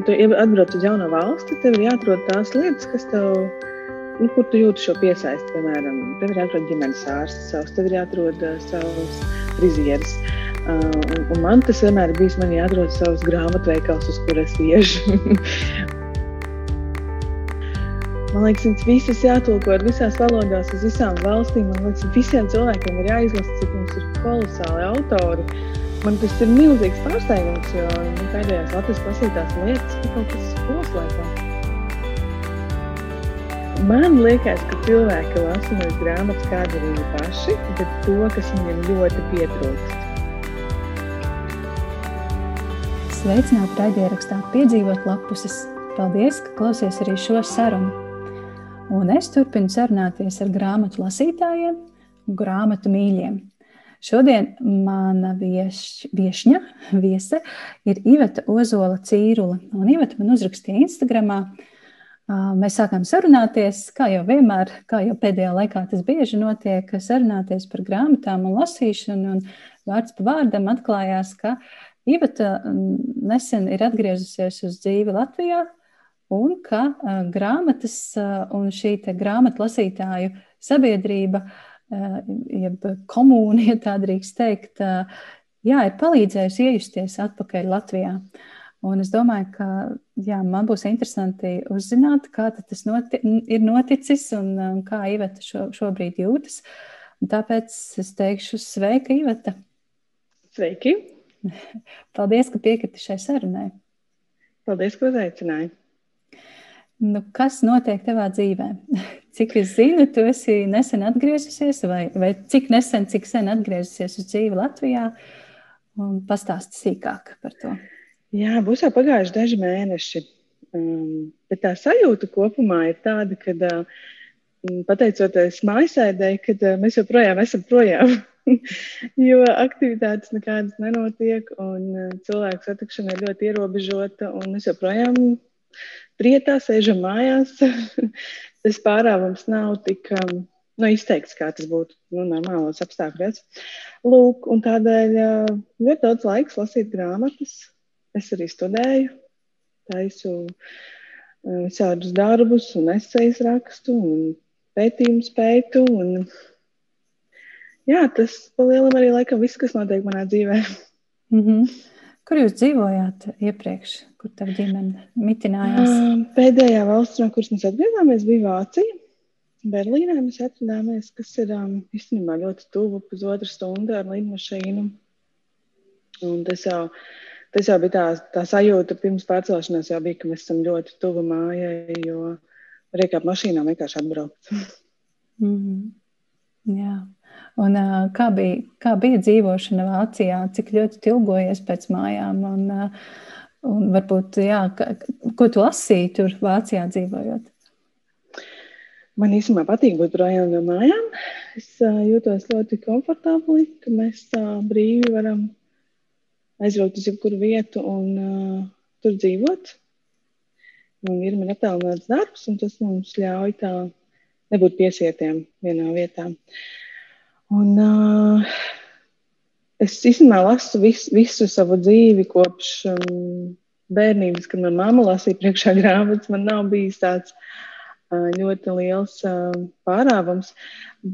kad tu atbrauc uz jaunu valsti, tev ir jāatrod tās lietas, kas tev, nu, kur tu jūti šo piesaisti. Piemēram, tev ir jāatrod ģimenes ārsts savs, tev ir jāatrod uh, savs frizieris. Uh, un, un man tas vienmēr bijis, man jāatrod savs grāmatveikals, uz kuras iešu. Man liekas, viņas visas jātulko ar visās valodās, uz visām valstīm. Man liekas, visiem cilvēkiem ir jāizlasa, cik mums ir kolosāli autori. Man tas ir milzīgs pārsteigums, jo nu, pēdējās Latvijas klasītās lietas ir kaut kas koslēpams. Man liekas, ka cilvēki lasa no grāmatas kādu arī paši, bet to, kas viņiem ļoti pietrūkst. Sveicināti raidierakstā piedzīvot lapuses. Paldies, ka klausies arī šo sarunu. Un es turpinu sarunāties ar grāmatu lasītājiem, grāmatu mīļiem. Šodien mana vieš, viešņa, viese, ir Iveta Ozola Cīrula. Un Iveta man uzrakstīja Instagramā. Mēs sākām sarunāties, kā jau vienmēr, kā jau pēdējā laikā tas bieži notiek, sarunāties par grāmatām un lasīšanu. Un vārds pa vārdam atklājās, ka Iveta nesen ir atgriezusies uz dzīvi Latvijā, un ka grāmatas un šī grāmatu lasītāju sabiedrība, uh, jeb komūna, ja tā drīkst teikt, uh, jā, ir palīdzējusi iejusties atpakaļ Latvijā. Un es domāju, ka jā, man būs interesanti uzzināt, kā tas noti ir noticis un, un kā Iveta šo, šobrīd jūtas. Un tāpēc es teikšu, sveika, Iveta! Sveiki! Paldies, ka piekriti šai sarunai! Paldies, ka uzaicināji! Nu, kas notiek tavā dzīvē? Cik es zinu, tu esi nesen atgriezusies, vai, vai cik nesen, cik sen atgriezusies uz dzīvi Latvijā? Pastāsti sīkāk par to. Jā, būs jau pagājuši daži mēneši. Um, bet tā sajūta kopumā ir tāda, ka, uh, pateicoties mājasēdēji, ka uh, mēs joprojām esam projām. jo aktivitātes nekādas nenotiek, un uh, cilvēku satikšana ir ļoti ierobežota, mēs joprojām prietā, sēžam mājās. tas pārāvums nav tik um, nu, izteikts, kā tas būtu nu, normālos apstākļos. Lūk, un tādēļ uh, ļoti daudz laiks lasīt grāmatas. Es arī studēju, taisu uh, visādus darbus, un esejas rakstu, un pētījumus pētu. Un, jā, tas palielam arī laikam viss, kas notiek manā dzīvē. Mm -hmm. Kur jūs dzīvojāt iepriekš, kur tā ģimene mitinājās? Pēdējā valsts, no kuras mēs atgriezāmies, bija Vācija. Berlīnē mēs atrodāmies, kas ir um, īstenībā ļoti tuvu, pusotra stunda ar lidmašīnu. Un tas jau, tas jau bija tā, tā sajūta pirms pārcelšanās, jau bija, ka mēs esam ļoti tuvu mājai, jo var iekāpt mašīnā vienkārši atbraukt. mm -hmm. Jā. Un, kā, bija, kā bija dzīvošana Vācijā, cik ļoti tilgojies pēc mājām? Un, un varbūt, jā, ko tu lasīji tur Vācijā dzīvojot? Man īstenībā patīk būt projām no mājām. Es uh, jūtos ļoti komfortabli, ka mēs uh, brīvi varam aizbraukt uz jebkuru vietu un uh, tur dzīvot. Un ir man attālināts darbs, un tas mums ļauj tā nebūt piesietiem vienā vietā. Uh, Un, uh, es īstenībā lasu vis, visu savu dzīvi kopš um, bērnības, kad manā mamma lasīja priekšā grāmatas. Man nav bijis tāds uh, ļoti liels uh, pārāvums,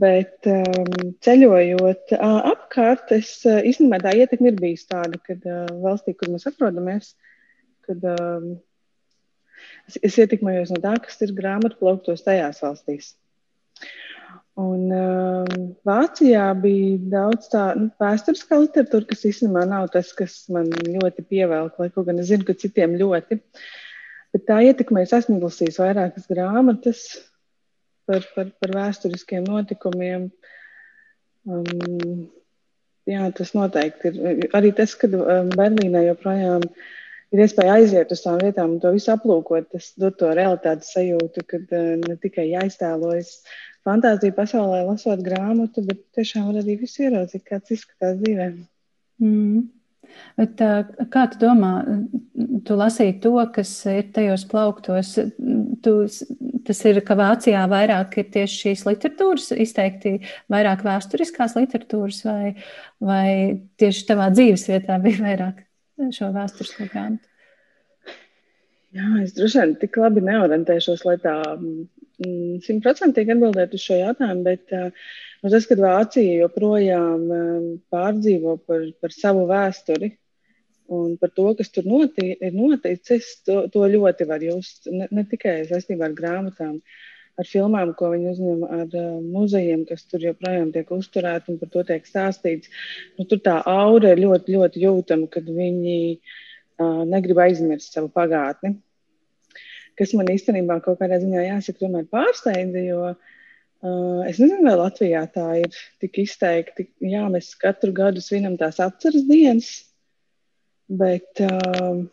bet um, ceļojot uh, apkārt, es uh, īstenībā tā ietekme ir bijusi tāda, ka uh, valstī, kur mēs atrodamies, kad um, es, es ietekmējos no tā, kas ir grāmatu plauktos tajās valstīs. Un um, Vācijā bija daudz tādu nu, vēsturiskā literatūra, kas īstenībā nav tas, kas man ļoti pievelk, lai kaut gan es zinu, ka citiem ļoti. Bet tā ietekmē es esmu izlasījis vairākas grāmatas par, par, par vēsturiskiem notikumiem. Um, jā, tas noteikti ir. Arī tas, ka um, Berlīnē joprojām ir iespēja aiziet uz tām vietām un to visu aplūkot, tas dod to realitātes sajūtu, kad uh, ne tikai jāiztēlojas fantāzija pasaulē, lasot grāmatu, bet tiešām var arī visu ieraudzīt, kāds izskatās dzīvē. Mm. Bet, kā tu domā, tu lasīji to, kas ir tajos plauktos? Tu, tas ir, ka Vācijā vairāk ir tieši šīs literatūras, izteikti vairāk vēsturiskās literatūras, vai, vai tieši tavā dzīves vietā bija vairāk šo vēsturisko grāmatu? Jā, es droši vien tik labi neorientēšos, lai tā mm, simtprocentīgi atbildētu uz šo jautājumu, bet nu, tas, ka Vācija joprojām pārdzīvo par, par savu vēsturi un par to, kas tur noti, ir noticis, to, to ļoti var just. Ne, ne tikai saistībā ar grāmatām, ar filmām, ko viņi uzņem, ar muzejiem, kas tur joprojām tiek uzturēti un par to tiek stāstīts. Nu, tur tā aura ir ļoti, ļoti jūtama, kad viņi uh, negrib aizmirst savu pagātni kas man īstenībā kaut kādā ziņā jāsaka, tomēr pārsteidza. Jo uh, es nezinu, vai Latvijā tā ir tik izteikti. Jā, mēs katru gadu svinam tās atceres dienas, bet uh,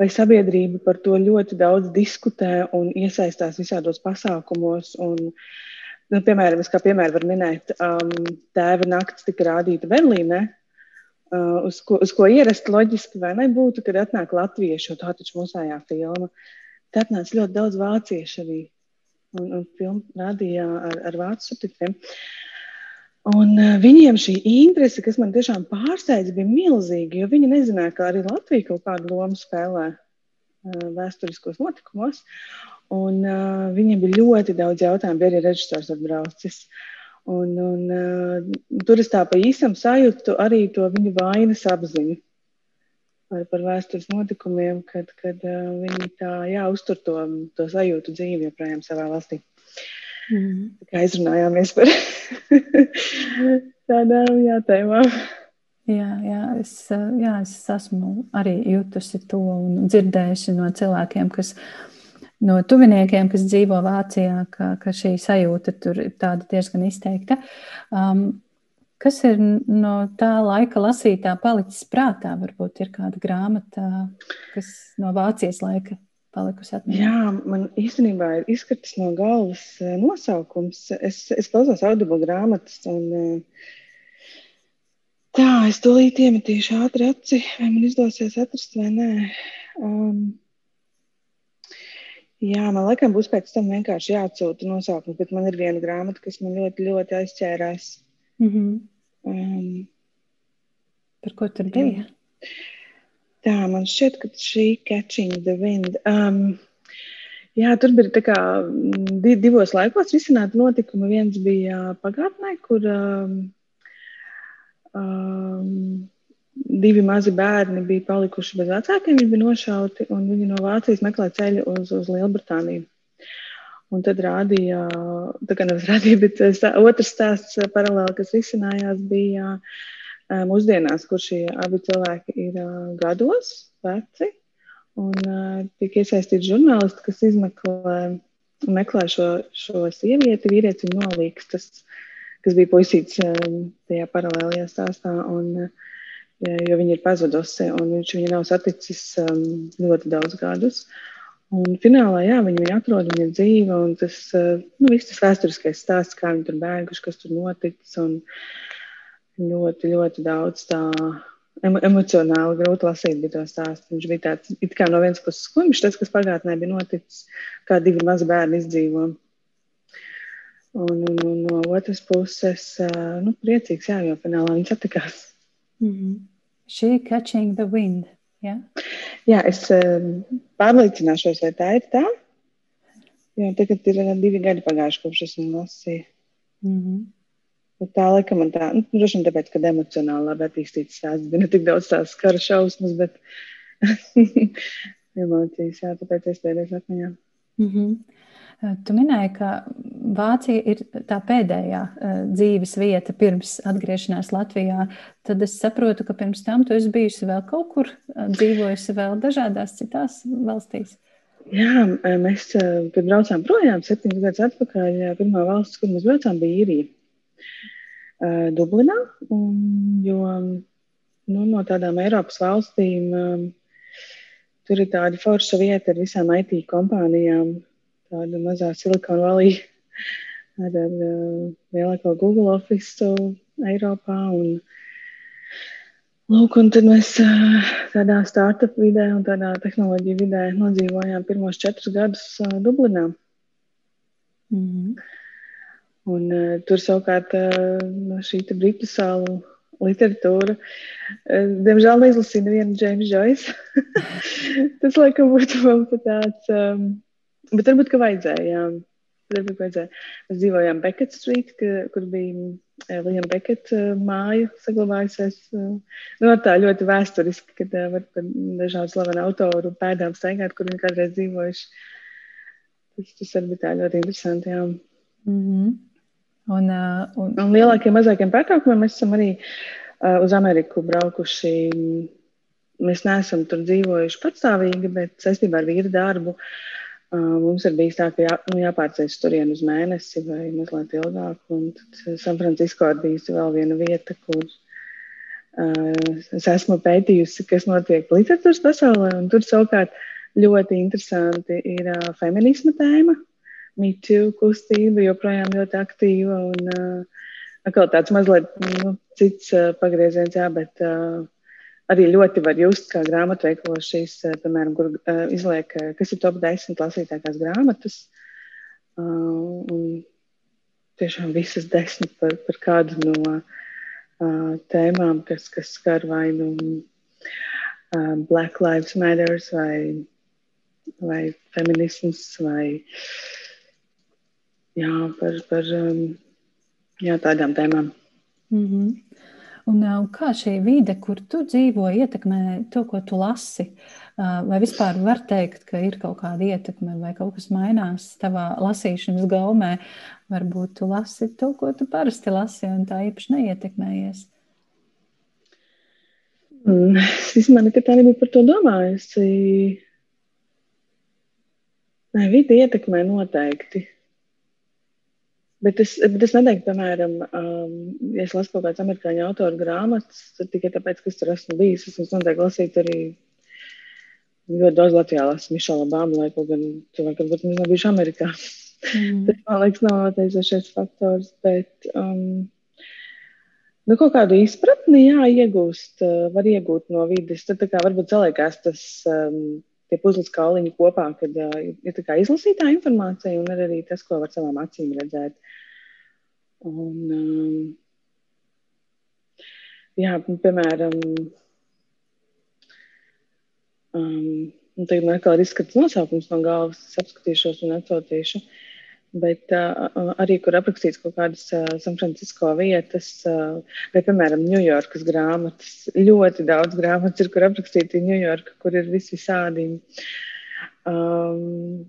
vai sabiedrība par to ļoti daudz diskutē un iesaistās visādos pasākumos. Un, nu, piemēram, es kā piemēru varu minēt, um, tēva naktis tika rādīta Berlīnē. Uh, uz, ko, uz ko ierast loģiski vai nebūtu, kad atnāk latvieši, jo tā taču mūsējā filma. Tad atnāca ļoti daudz vāciešu arī. Un, un filmu rādīja ar, ar vācu subtitriem. Un uh, viņiem šī interese, kas man tiešām pārsteidza, bija milzīga, jo viņi nezināja, ka arī Latvija kaut kādu lomu spēlē uh, vēsturiskos notikumos. Un, uh, viņiem bija ļoti daudz jautājumu, bija arī režisors atbraucis. Un, un, uh, tur es tā pa īsam sajūtu arī to viņu vainas apziņu par, par vēstures notikumiem, kad, kad uh, viņi tā jā, uztur to, to sajūtu dzīvi joprojām savā valstī. Mm. Kā izrunājāmies par tādām jātēmām. Jā, jā, es, jā, es esmu arī jutusi to un dzirdējusi no cilvēkiem, kas no tuviniekiem, kas dzīvo Vācijā, ka, ka šī sajūta tur ir tāda diezgan izteikta. Um, kas ir no tā laika lasītā palicis prātā? Varbūt ir kāda grāmata, kas no Vācijas laika palikusi atmiņā. Jā, man īstenībā ir izkritis no galvas eh, nosaukums. Es, es klausos audio grāmatas. Un, eh, tā, es tūlīt iemetīšu ātri aci, vai man izdosies atrast vai nē. Um, Jā, man laikam būs pēc tam vienkārši jāatsūta nosaukums, bet man ir viena grāmata, kas man ļoti, ļoti aizķērās. Mm -hmm. um, Par ko tur bija? Tā, man šķiet, ka šī Catching the Wind. Um, jā, tur bija kā, divos laikos risināti notikumi. Viens bija pagātnē, kur um, um, divi mazi bērni bija palikuši bez vecākiem, viņi bija nošauti, un viņi no Vācijas meklē ceļu uz, uz Lielbritāniju. Un tad rādīja, tā kā nevis rādīja, bet otrs stāsts paralēli, kas risinājās, bija mūsdienās, kur šie abi cilvēki ir gados veci, un tiek iesaistīti žurnālisti, kas izmeklē meklē šo, šo sievieti, vīrietis viņu nolīgstas, kas bija puisīts tajā paralēlajā stāstā. Un, uh, jo viņa ir pazudusi un viņš viņu nav saticis ļoti daudz gadus. Un finālā, jā, viņi viņu atrod, viņa ir dzīva, un tas, uh, nu, viss tas vēsturiskais stāsts, kā viņi tur bēguši, kas tur noticis, un ļoti, ļoti daudz tā emo emocionāli grūti lasīt bija to stāstu. Viņš bija tāds, it kā no vienas puses skumjš, tas, kas pagātnē bija noticis, kā divi mazi bērni izdzīvo. Un, un, un no otras puses, nu, priecīgs, jā, jo finālā viņi satikās. Mm -hmm. She catching the wind. Ja? Jā, es pārliecināšos, vai tā ir tā. Jo tagad ir divi gadi pagājuši, kopš esmu lasījusi. Mm -hmm. Bet tā laikam man tā, nu, droši vien tāpēc, ka emocionāli labi attīstīts stāsts, bija ne tik daudz tās kara šausmas, bet emocijas, jā, tāpēc es tēries atmiņā. Mm -hmm. Tu minēji, ka Vācija ir tā pēdējā dzīves vieta pirms atgriešanās Latvijā. Tad es saprotu, ka pirms tam tu esi bijusi vēl kaut kur, dzīvojusi vēl dažādās citās valstīs. Jā, mēs, kad braucām projām, septiņus gadus atpakaļ, pirmā valsts, kur mēs braucām, bija Īrija. Dublinā, un, jo nu, no tādām Eiropas valstīm tur ir tāda forša vieta ar visām IT kompānijām, tāda mazā silikona valī ar, ar uh, lielāko Google Office Eiropā. Un, lūk, un tad mēs uh, tādā startup vidē un tādā tehnoloģiju vidē nodzīvojām pirmos četrus gadus uh, Dublinā. Mm -hmm. Un, uh, tur savukārt uh, šī britu salu literatūru. Diemžēl neizlasīju nevienu James Joyce. Tas, laikam, būtu vēl tāds, um, bet varbūt, ka vajadzēja, jā. Varbūt vajadzēja. Mēs dzīvojām Beckett Street, ka, kur bija Liam Beckett māja saglabājusies. Nu, tā ļoti vēsturiski, kad var par dažādu slavenu autoru pēdām staigāt, kur viņi kādreiz dzīvojuši. Tas, tas arī bija tā ļoti interesanti, jā. Mm -hmm. Un, uh, un... un lielākiem, mazākiem pārkāpumiem mēs esam arī uh, uz Ameriku braukuši. Mēs neesam tur dzīvojuši patstāvīgi, bet saistībā ar vīru darbu uh, mums ir bijis tā, ka jā, nu, jāpārceļas turien uz mēnesi vai mazliet ilgāk. Un tad San Francisco ir bijusi vēl viena vieta, kur es esmu pētījusi, kas notiek literatūras pasaulē. Tur savukārt ļoti interesanti ir feminisma tēma. MeToo kustība joprojām ļoti aktīva un uh, tāds mazliet nu, cits uh, pagrieziens, jā, bet uh, arī ļoti var just, kā grāmatveikalos šīs, uh, piemēram, kur uh, izliek, uh, kas ir top 10 lasītākās grāmatas. Uh, un tiešām visas desmit par, par kādu no uh, tēmām, kas, kas skar vai nu uh, Black Lives Matter vai, vai feminisms vai uh, jā, par, par um, jā, tādām tēmām. Mm -hmm. Un, uh, kā šī vide, kur tu dzīvo, ietekmē to, ko tu lasi? Uh, vai vispār var teikt, ka ir kaut kāda ietekme, vai kaut kas mainās tavā lasīšanas gaumē? Varbūt tu lasi to, ko tu parasti lasi, un tā īpaši neietekmējies. Mm, es izmanu, ka tā nebija par to domājusi. Nē, vide ietekmē noteikti. Bet es, bet es neteiktu, piemēram, um, ja es lasu kaut kādas amerikāņu autoru grāmatas, tad tikai tāpēc, ka es tur esmu bijis. Es noteikti lasīju arī ļoti daudz Latvijā lasu Mišela Bāmu, lai kaut gan cilvēki varbūt nav bijuši Amerikā. Mm. Tas, man liekas, nav noteicošais faktors, bet um, nu, kaut kādu izpratni, jā, iegūst, uh, var iegūt no vides. Tad varbūt saliekās tas. Um, tie puzles kauliņi kopā, kad uh, ir tā izlasītā informācija un arī tas, ko var savām acīm redzēt. Un, um, jā, piemēram, um, tagad man atkal ir izskats nosaukums no galvas, es apskatīšos un atsautīšu. Bet uh, arī, kur aprakstīts kaut kādas uh, San Francisco vietas, uh, vai, piemēram, Ņujorkas grāmatas. Ļoti daudz grāmatas ir, kur aprakstīti Ņujorka, kur ir visi visādi um,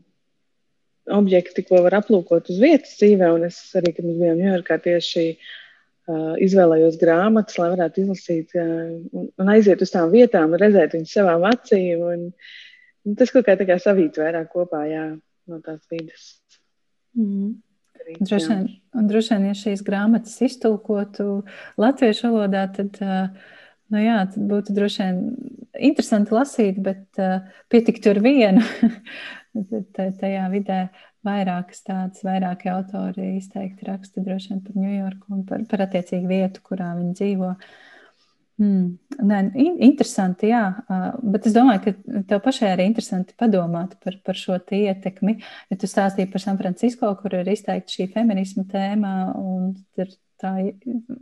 objekti, ko var aplūkot uz vietas dzīvē. Un es arī, kad mēs bijām Ņujorkā, tieši uh, izvēlējos grāmatas, lai varētu izlasīt uh, un, un aiziet uz tām vietām, redzēt viņus savām acīm. Un, un tas kaut kā kā savīt vairāk kopā jā, no tās vidas. Mm. Droši vien, un droši vien, ja šīs grāmatas iztulkotu latviešu valodā, tad, nu jā, tad būtu droši vien interesanti lasīt, bet pietiktu ar vienu. Tajā vidē vairākas tādas, vairāki autori izteikti raksta droši vien par Ņujorku un par, par attiecīgu vietu, kurā viņi dzīvo. Uh, Mm, nē, interesanti, jā, bet es domāju, ka tev pašai arī interesanti padomāt par, par šo ietekmi. Ja tu stāstīji par San Francisco, kur ir izteikti šī feminisma tēma, un ir tā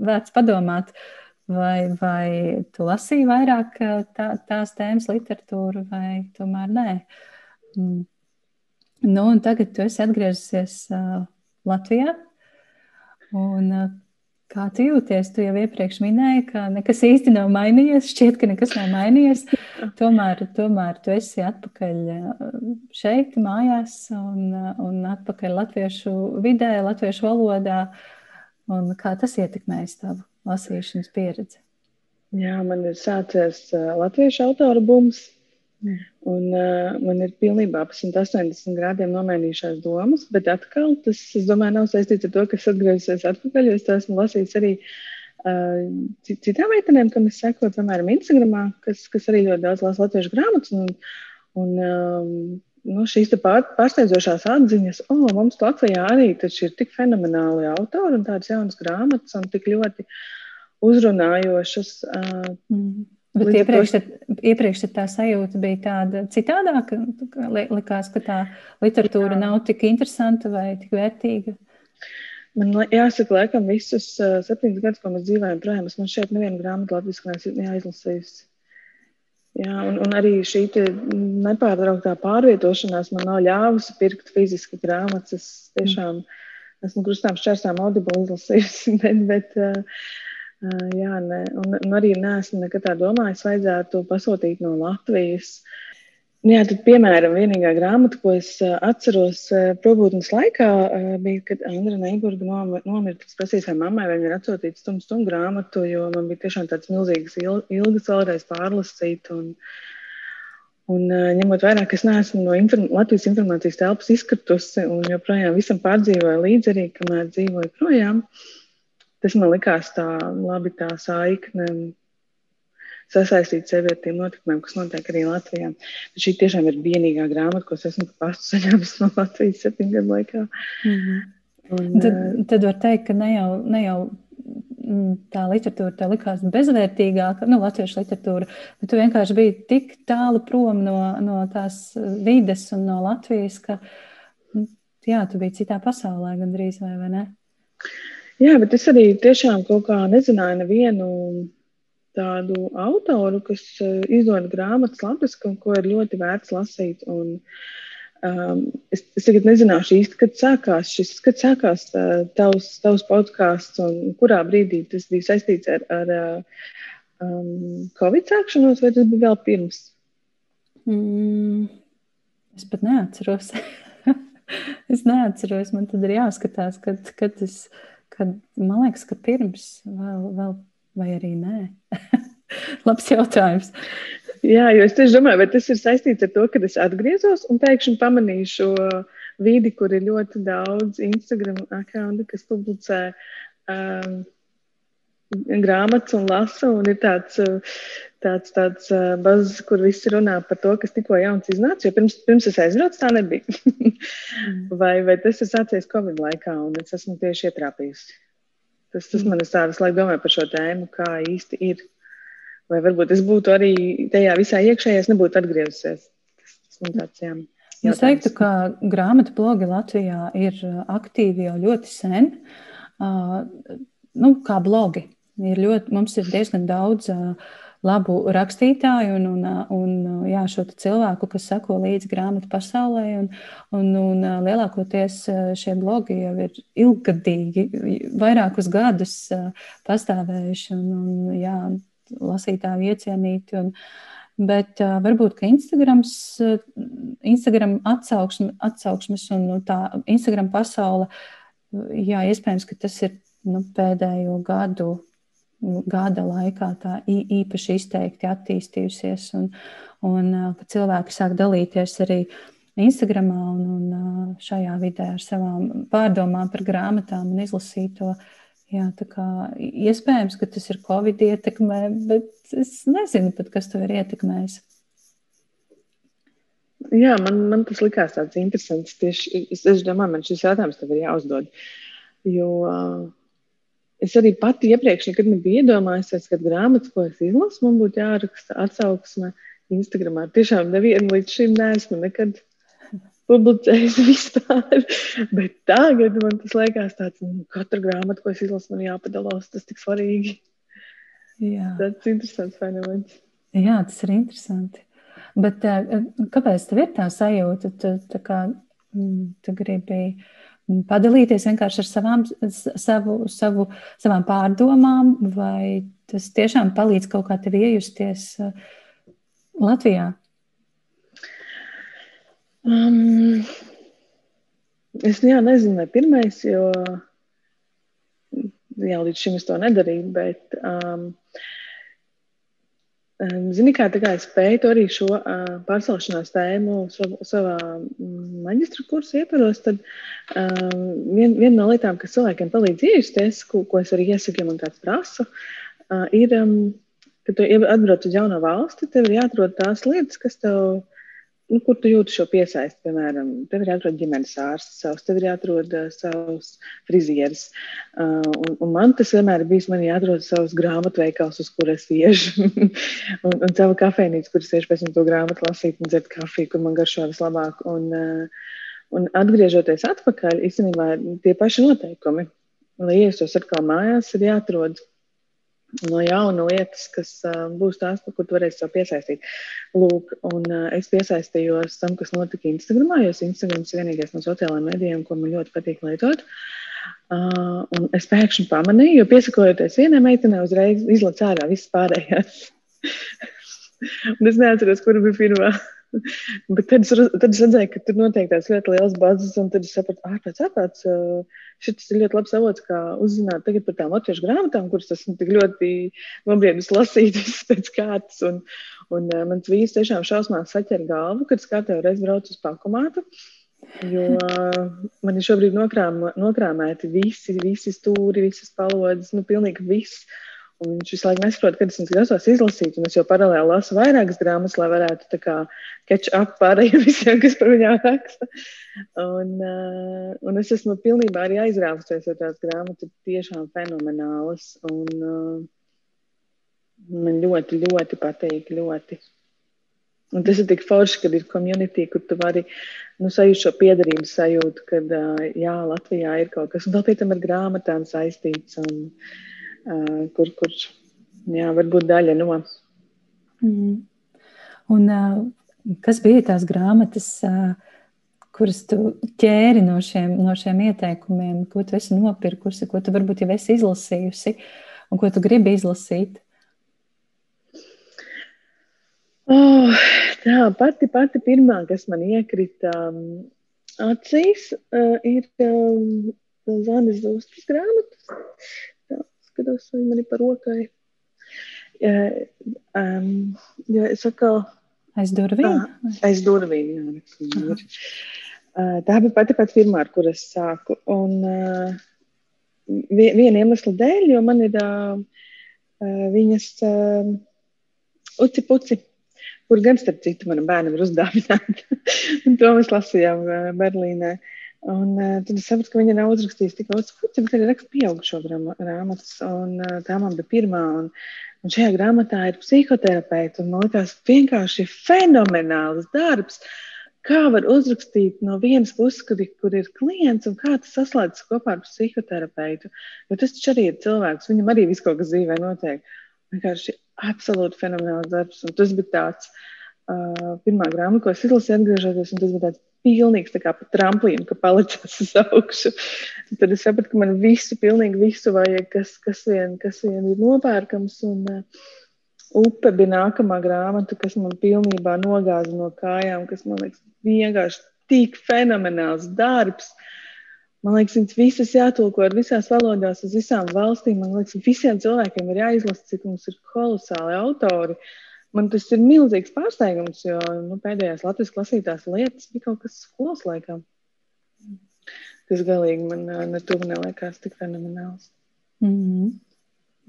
vērts padomāt, vai, vai tu lasīji vairāk tā, tās tēmas literatūru, vai tomēr nē. Mm. Nu, tagad tu esi atgriezusies uh, Latvijā. Un, uh, Kā tu jūties? Tu jau iepriekš minēji, ka nekas īsti nav mainījies. Šķiet, ka nekas nav mainījies. Tomēr, tomēr tu esi atpakaļ uh, šeit, mājās, un, uh, un atpakaļ latviešu vidē, latviešu valodā. Un kā tas ietekmēs tavu lasīšanas pieredzi? Jā, man ir sācies uh, latviešu autoru bums. Un, uh, man ir pilnībā pa 180 grādiem nomainījušās domas, bet atkal tas, es domāju, nav saistīts ar to, ka es atgriezusies atpakaļ. Es to esmu lasījis arī uh, citām meitenēm, kam es sekoju, piemēram, Instagramā, kas, kas arī ļoti daudz lasa latviešu grāmatas. Un, un, um, nu, šīs pār, pārsteidzošās atziņas, o, oh, mums Latvijā arī ir tik fenomenāli autori un tādas jaunas grāmatas un tik ļoti uzrunājošas. Uh, mm Bet Līdz iepriekš, tad, iepriekš tad tā sajūta bija tāda citādāka. Likās, ka tā literatūra Jā. nav tik interesanta vai tik vērtīga. Man jāsaka, laikam, visus uh, septiņus gadus, ko mēs dzīvojam projām, es man šeit nevienu grāmatu latviešu neaizlasījusi. Jā, un, un arī šī nepārtrauktā pārvietošanās man nav ļāvusi pirkt fiziski grāmatas. Es tiešām esmu krustām šķērsām audible izlasījusi, bet, bet uh, jā, ne. Un, un arī neesmu nekad tā domājis, vajadzētu pasūtīt no Latvijas. Uh, Nu jā, tad, piemēram, vienīgā grāmata, ko es atceros probūtnes laikā, bija, kad Andra Neiburga nomira. Es prasīju savai mammai, vai viņa ir atsūtīta stundu stundu grāmatu, jo man bija tiešām tāds milzīgs ilgas vēlreiz pārlasīt. Un, un ņemot vērā, ka es neesmu no inform Latvijas informācijas telpas izkritusi un joprojām visam pārdzīvoju līdzi arī, kamēr dzīvoju projām, tas man likās tā labi tā saikne sasaistīt sevi ar tiem notikumiem, kas notiek arī Latvijā. Bet šī tiešām ir vienīgā grāmata, ko es esmu pastu saņēmis no Latvijas septiņu gadu laikā. Mm -hmm. Un, tad, uh, tad var teikt, ka ne jau, ne jau mm, tā literatūra tā likās bezvērtīgāka, nu, latviešu literatūra, bet tu vienkārši biji tik tālu prom no, no tās vides un no Latvijas, ka, mm, jā, tu biji citā pasaulē gandrīz vai, vai ne? Jā, bet es arī tiešām kaut kā nezināju nevienu tādu autoru, kas eh, izdod grāmatas un ko ir ļoti vērts lasīt. Un, um, es, es tagad nezināšu īsti, kad sākās šis, kad sākās uh, tavs, tavs podkāsts, un kurā brīdī tas bija saistīts ar, ar um, Covid sākšanos, vai tas bija vēl pirms? Mm, es pat neatceros. es neatceros, man tad ir jāskatās, kad, kad tas, kad, man liekas, ka pirms vēl, vēl vai arī nē? Labs jautājums. Jā, jo es tieši domāju, vai tas ir saistīts ar to, ka es atgriezos un pēkšņi pamanīju šo vidi, kur ir ļoti daudz Instagram akkontu, kas publicē um, grāmatas un lasa. Un ir tāds, tāds, tāds uh, bazas, kur visi runā par to, kas tikko jauns iznāca. Jo pirms, pirms es aizbraucu, tā nebija. mm. vai, vai tas ir sācies Covid laikā, un es esmu tieši ietrāpījusi. Tas, tas man ir tā, visu laiku domāju par šo tēmu, kā īsti ir. Vai varbūt es būtu arī tajā visā iekšējā, es nebūtu atgriezusies. Tas, tas man tāds, jā. Jautājums. Es teiktu, ka grāmatu blogi Latvijā ir aktīvi jau ļoti sen. Uh, nu, kā blogi. Ir ļoti, mums ir diezgan daudz labu rakstītāju un, un, un jā, šo cilvēku, kas sako līdzi grāmatu pasaulē. Un, un, un lielākoties šie blogi jau ir ilggadīgi, vairākus gadus pastāvējuši un, un jā, lasītāji iecienīti. Un, Bet uh, varbūt Instagrams, Instagram atsauksme, atsauksmes un nu, tā Instagram pasaule, jā, iespējams, ka tas ir nu, pēdējo gadu gada laikā tā īpaši izteikti attīstījusies, un, un ka cilvēki sāk dalīties arī Instagramā un, un šajā vidē ar savām pārdomām par grāmatām un izlasīto. Jā, tā kā iespējams, ka tas ir Covid ietekmē, bet es nezinu pat, kas to ir ietekmējis. Jā, man, man tas likās tāds interesants. Tieši, es, es domāju, man šis jautājums tev ir jāuzdod. Jo uh, Es arī pati iepriekš nekad nebiju iedomājusies, ka grāmatas, ko es izlasu, man būtu jāraksta atsauksme Instagramā. Tiešām nevienu līdz šim neesmu nekad publicējis vispār. Bet tagad man tas liekas tāds, nu, katra grāmata, ko es izlasu, man jāpadalās. Tas tik svarīgi. Jā. Tas ir interesants fenomens. Jā, tas ir interesanti. Bet eh, kāpēc tev ir tā sajūta? Tu, tā kā, mm, tu gribi padalīties vienkārši ar savām, savu, savu, savām pārdomām, vai tas tiešām palīdz kaut kā tev iejusties uh, Latvijā? Um, es jā, nezinu, vai pirmais, jo jā, līdz šim es to nedarīju, bet um, Zini, kā, kā es pētu arī šo uh, pārcelšanās tēmu sav, savā maģistra kursa ietvaros, tad uh, vien, viena no lietām, kas cilvēkiem palīdz iejusties, ko, ko es arī iesaku, ja man kāds prasa, uh, ir, um, kad tu atbrauc uz jaunu valsti, tev ir jāatrod tās lietas, kas tev nu, kur tu jūti šo piesaisti, piemēram, tev ir jāatrod ģimenes ārsts, savs, tev ir jāatrod uh, savs frizieris. Uh, un, un man tas vienmēr ir bijis, man jāatrod savs grāmatveikals, uz kuras iešu, un, un savu kafejnīcu, kuras iešu pēc tam to grāmatu lasīt un dzert kafiju, kur man garšo vislabāk. Un, uh, un atgriežoties atpakaļ, īstenībā tie paši noteikumi. lai iestos atkal mājās, ir jāatrod no jauna lietas, kas uh, būs tās, par ko tu varēsi sev piesaistīt. Lūk, un uh, es piesaistījos tam, kas notika Instagramā, jo Instagrams ir vienīgais no sociālajiem medijiem, ko man ļoti patīk lietot. Uh, un es pēkšņi pamanīju, jo piesakojoties vienai meitenei, uzreiz izlaiž ārā visas pārējās. un es neatceros, kur bija pirmā. Bet tad es, tad es redzēju, ka tur noteikti tāds ļoti liels bazas, un tad es sapratu, ah, pēc ārpēc šis ir ļoti labs avots, kā uzzināt par tām latviešu grāmatām, kuras esmu tik ļoti nobriedus lasīt pēc kārtas. Un, un mans vīrs tiešām šausmās saķer galvu, kad es kārtējo reizi braucu uz pakomātu. Jo man ir šobrīd nokrām, nokrāmēti visi, visi stūri, visas palodzes, nu, pilnīgi viss. Viņš visu laiku nesaprot, kad es viņas grasos izlasīt, un es jau paralēli lasu vairākas grāmatas, lai varētu catch up pārējiem visiem, kas par viņām raksta. Un, uh, un es esmu pilnībā arī aizrāvusies, jo tās grāmatas ir tiešām fenomenālas. Un uh, man ļoti, ļoti patīk, ļoti. Un tas ir tik forši, kad ir komunitī, kur tu vari nu, sajust šo piederības sajūtu, kad uh, jā, Latvijā ir kaut kas, un vēl pie tam ar grāmatām saistīts. Un, uh, kur, kur jā, varbūt daļa no. Mm. Un, uh, kas bija tās grāmatas, uh, kuras tu ķēri no šiem, no šiem ieteikumiem, ko tu esi nopirkusi, ko tu varbūt jau esi izlasījusi un ko tu gribi izlasīt? Oh, tā pati, pati pirmā, kas man iekrita um, acīs, uh, ir um, Zanes Zustas grāmatas skatos, vai man ir par rokai. Um, jo es atkal. Aiz durvīm? Aiz durvīm, jā. Uh, tā bija pati pati pirmā, ar kur es sāku. Un uh, viena iemesla dēļ, jo man ir uh, viņas uh, uci puci, kur gan starp citu manam bērnam ir uzdāvināta. to mēs lasījām uh, Berlīnē. Uh, Un uh, tad es sapratu, ka viņa nav uzrakstījusi tik daudz puķu, bet arī raksta pieaugušo grāmatas. Un uh, tā man bija pirmā. Un, un šajā grāmatā ir psihoterapeits. Man liekas, vienkārši fenomenāls darbs. Kā var uzrakstīt no vienas puses, kur, kur ir klients, un kā tas saslēdzas kopā ar psihoterapeitu. Jo tas taču arī ir cilvēks, viņam arī viss kaut kas dzīvē notiek. Vienkārši absolūti fenomenāls darbs. Un tas bija tāds uh, pirmā grāmata, ko es izlasīju, atgriežoties, tas bija tāds pilnīgs tā kā pa tramplīnu, ka palicās uz augšu. Tad es sapratu, ka man visu, pilnīgi visu vajag, kas, kas, vien, kas vien ir nopērkams. Un uh, upe bija nākamā grāmata, kas man pilnībā nogāza no kājām, kas man liekas vienkārši tik fenomenāls darbs. Man liekas, viņas visas jātulko ar visās valodās, uz visām valstīm. Man liekas, visiem cilvēkiem ir jāizlasa, cik mums ir kolosāli autori. Uh, Man tas ir milzīgs pārsteigums, jo nu, pēdējās Latvijas klasītās lietas bija kaut kas skolas laikā. Tas galīgi man ne tuvu neliekās tik fenomenāls. Mm -hmm.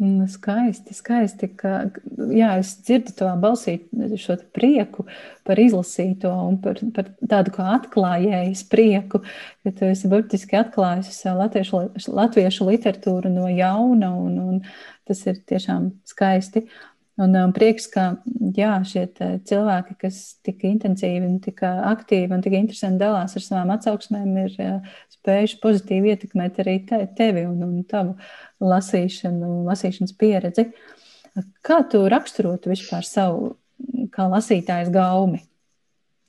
Nu, skaisti, skaisti. Ka, jā, es dzirdu to balsī, šo prieku par izlasīto un par, par tādu kā atklājējas prieku, ka tu esi burtiski atklājusi sev latviešu, latviešu literatūru no jauna, un, un tas ir tiešām skaisti. Un um, prieks, ka jā, šie cilvēki, kas tik intensīvi, un tik aktīvi un tik interesanti dalās ar savām atsauksmēm, ir uh, spējuši pozitīvi ietekmēt arī te, tevi un, un tavu lasīšanu, lasīšanas pieredzi. Kā tu raksturotu vispār savu kā lasītājas gaumi?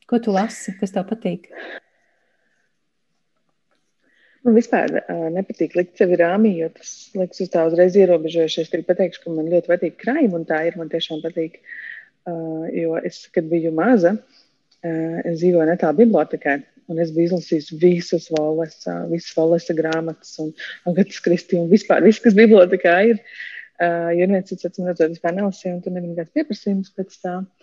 Ko tu lasi, kas tev patīk? Man vispār uh, nepatīk likt sevi rāmī, jo tas liekas uz tā uzreiz ierobežojuši. Es tikai pateikšu, ka man ļoti patīk krājumi, un tā ir. Man tiešām patīk, uh, jo es, kad biju maza, uh, es dzīvoju netālu bibliotekā. Un es biju izlasījis visus valesa, visas valesa grāmatas, un Agatas Kristija, un vispār viss, kas bibliotekā ir. Uh, jo neviens cits, atcīm redzot, vispār nelasīja, un tur nebija nekāds pieprasījums pēc tā. Uh,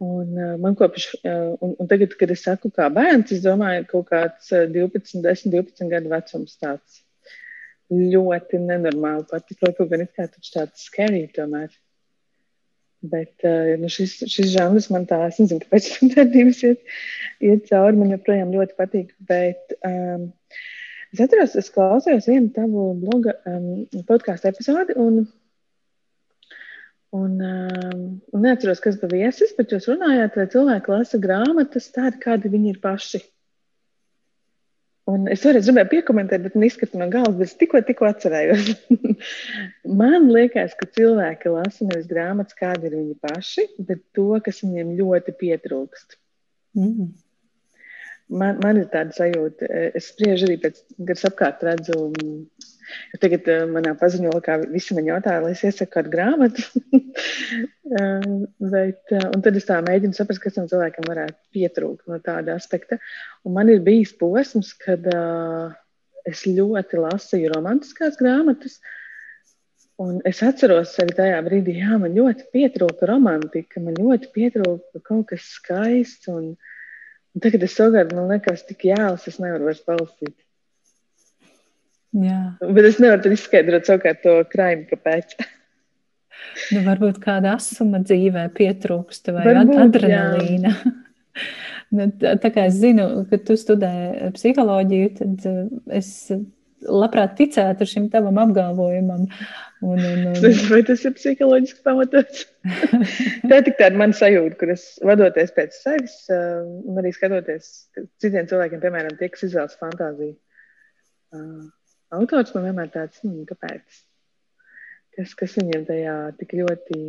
Un, man kopš, un, un tagad, kad es saku, kā bērns, es domāju, ka kaut kāds 12, 10, 12 gadu vecums tāds ļoti nenormāli patīk. Kaut gan it kā taču tāds scary tomēr. Bet nu šis, šis žanrs man tā, es nezinu, kāpēc tam tādības iet, iet cauri, man joprojām ļoti patīk. Bet um, es atceros, es klausījos vienu tavu bloga um, podkāstu epizodi, un Un, um, un neatceros, kas bija viesis, bet jūs runājāt, vai cilvēki lasa grāmatas tādi, kādi viņi ir paši. Un es toreiz gribēju piekomentēt, bet izkrita no galvas, bet es tikko, tikko atcerējos. man liekas, ka cilvēki lasa nevis grāmatas, kādi ir viņi paši, bet to, kas viņiem ļoti pietrūkst. Mm. Man, man ir tāda sajūta, es spriežu arī pēc, kad es apkārt redzu Tagad uh, manā paziņojumā visi man jautāja, lai es iesaku kādu grāmatu. uh, bet, uh, un tad es tā mēģinu saprast, kas tam cilvēkam varētu pietrūkt no tāda aspekta. Un man ir bijis posms, kad uh, es ļoti lasīju romantiskās grāmatas. Un es atceros arī tajā brīdī, jā, man ļoti pietrūka romantika, man ļoti pietrūka kaut kas skaists. Un, un tagad es savukārt, man liekas, tik jēls, es nevaru vairs palasīt. Jā. Bet es nevaru izskaidrot savukārt to krājumu, kāpēc. nu, varbūt kāda asuma dzīvē pietrūkst vai varbūt, adrenalīna. nu, tā, kā es zinu, ka tu studē psiholoģiju, tad uh, es labprāt ticētu šim tavam apgalvojumam. Un, un, un... Vai tas ir psiholoģiski pamatots? tā ir tāda man sajūta, kur es vadoties pēc sevis uh, un arī skatoties citiem cilvēkiem, piemēram, tie, kas izvēlas fantāziju. Uh, autors man vienmēr tāds, hmm, kāpēc? Kas, kas viņiem tajā tik ļoti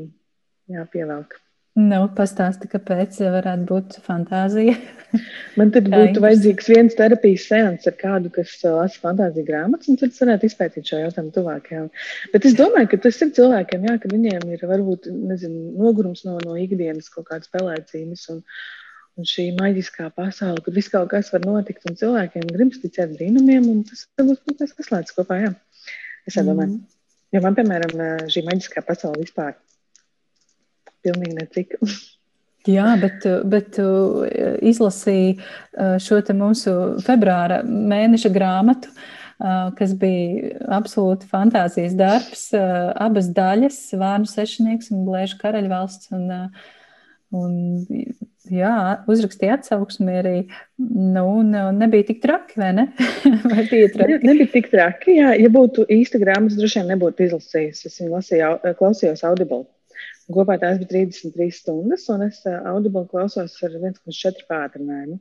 jāpievelk? Nu, pastāsti, kāpēc varētu būt fantāzija. Man tad būtu vajadzīgs viens terapijas seans ar kādu, kas uh, lasa fantāziju grāmatas, un tad varētu izpētīt šo jautājumu tuvāk. Jā. Bet es domāju, ka tas ir cilvēkiem, jā, ka viņiem ir varbūt nezinu, nogurums no, no ikdienas kaut kādas spēlēcības. Un, un šī maģiskā pasaule, kur viss kaut kas var notikt, un cilvēkiem gribas ticēt brīnumiem, un tas varbūt kaut kas saslēdz kopā. Jā. Es domāju, mm. jo man, piemēram, šī maģiskā pasaule vispār pilnīgi necik. Jā, bet, bet tu izlasīji šo mūsu februāra mēneša grāmatu, kas bija absolūti fantāzijas darbs. Abas daļas, Vārnu sešnieks un Blēža karaļvalsts. Un, un jā, uzrakstīja atsauksmi arī. Nu, nebija tik traki, vai ne? vai bija traki? Ne, nebija tik traki. Jā. Ja būtu īsta grāmata, droši vien nebūtu izlasījis. Es viņu lasīju, klausījos Audible. Kopā tās bija 33 stundas, un es Audible klausos ar 1,4 pātrinājumu.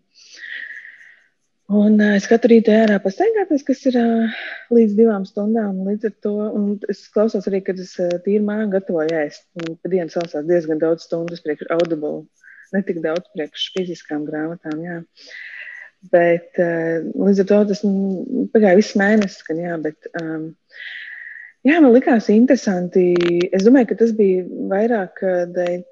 Un es katru rītu ārā pastaigāties, kas ir līdz divām stundām. Līdz ar to es klausos arī, kad es tīri māju gatavoju ēst. Pa dienu sasās diezgan daudz stundas priekš Audible ne tik daudz priekš fiziskām grāmatām. Jā. Bet līdz ar to tas pagāja viss mēnesis, gan jā, bet um, jā, man likās interesanti. Es domāju, ka tas bija vairāk dēļ,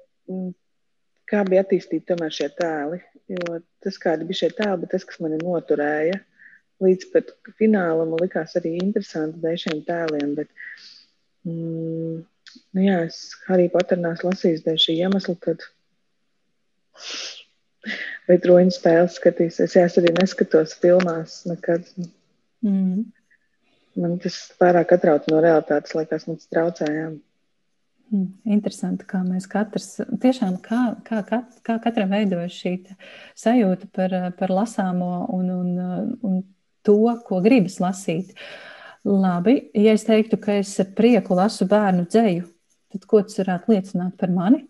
kā bija attīstīti šie tēli. Jo tas, kādi bija šie tēli, bet tas, kas mani noturēja līdz pat finālam, man likās arī interesanti dēļ šiem tēliem. Bet, mm, nu jā, es Harry Potterās lasīju dēļ šī iemesla, kad Vai troņu spēles skatīsies? Jā, es arī neskatos filmās nekad. Mm. Man tas pārāk atrauc no realitātes, man tas traucējām. Mm, interesanti, kā mēs katrs, tiešām kā, kā, kā, kā katram veidojas šī sajūta par, par lasāmo un, un, un to, ko gribas lasīt. Labi, ja es teiktu, ka es ar prieku lasu bērnu dzēju, tad ko tas varētu liecināt par mani?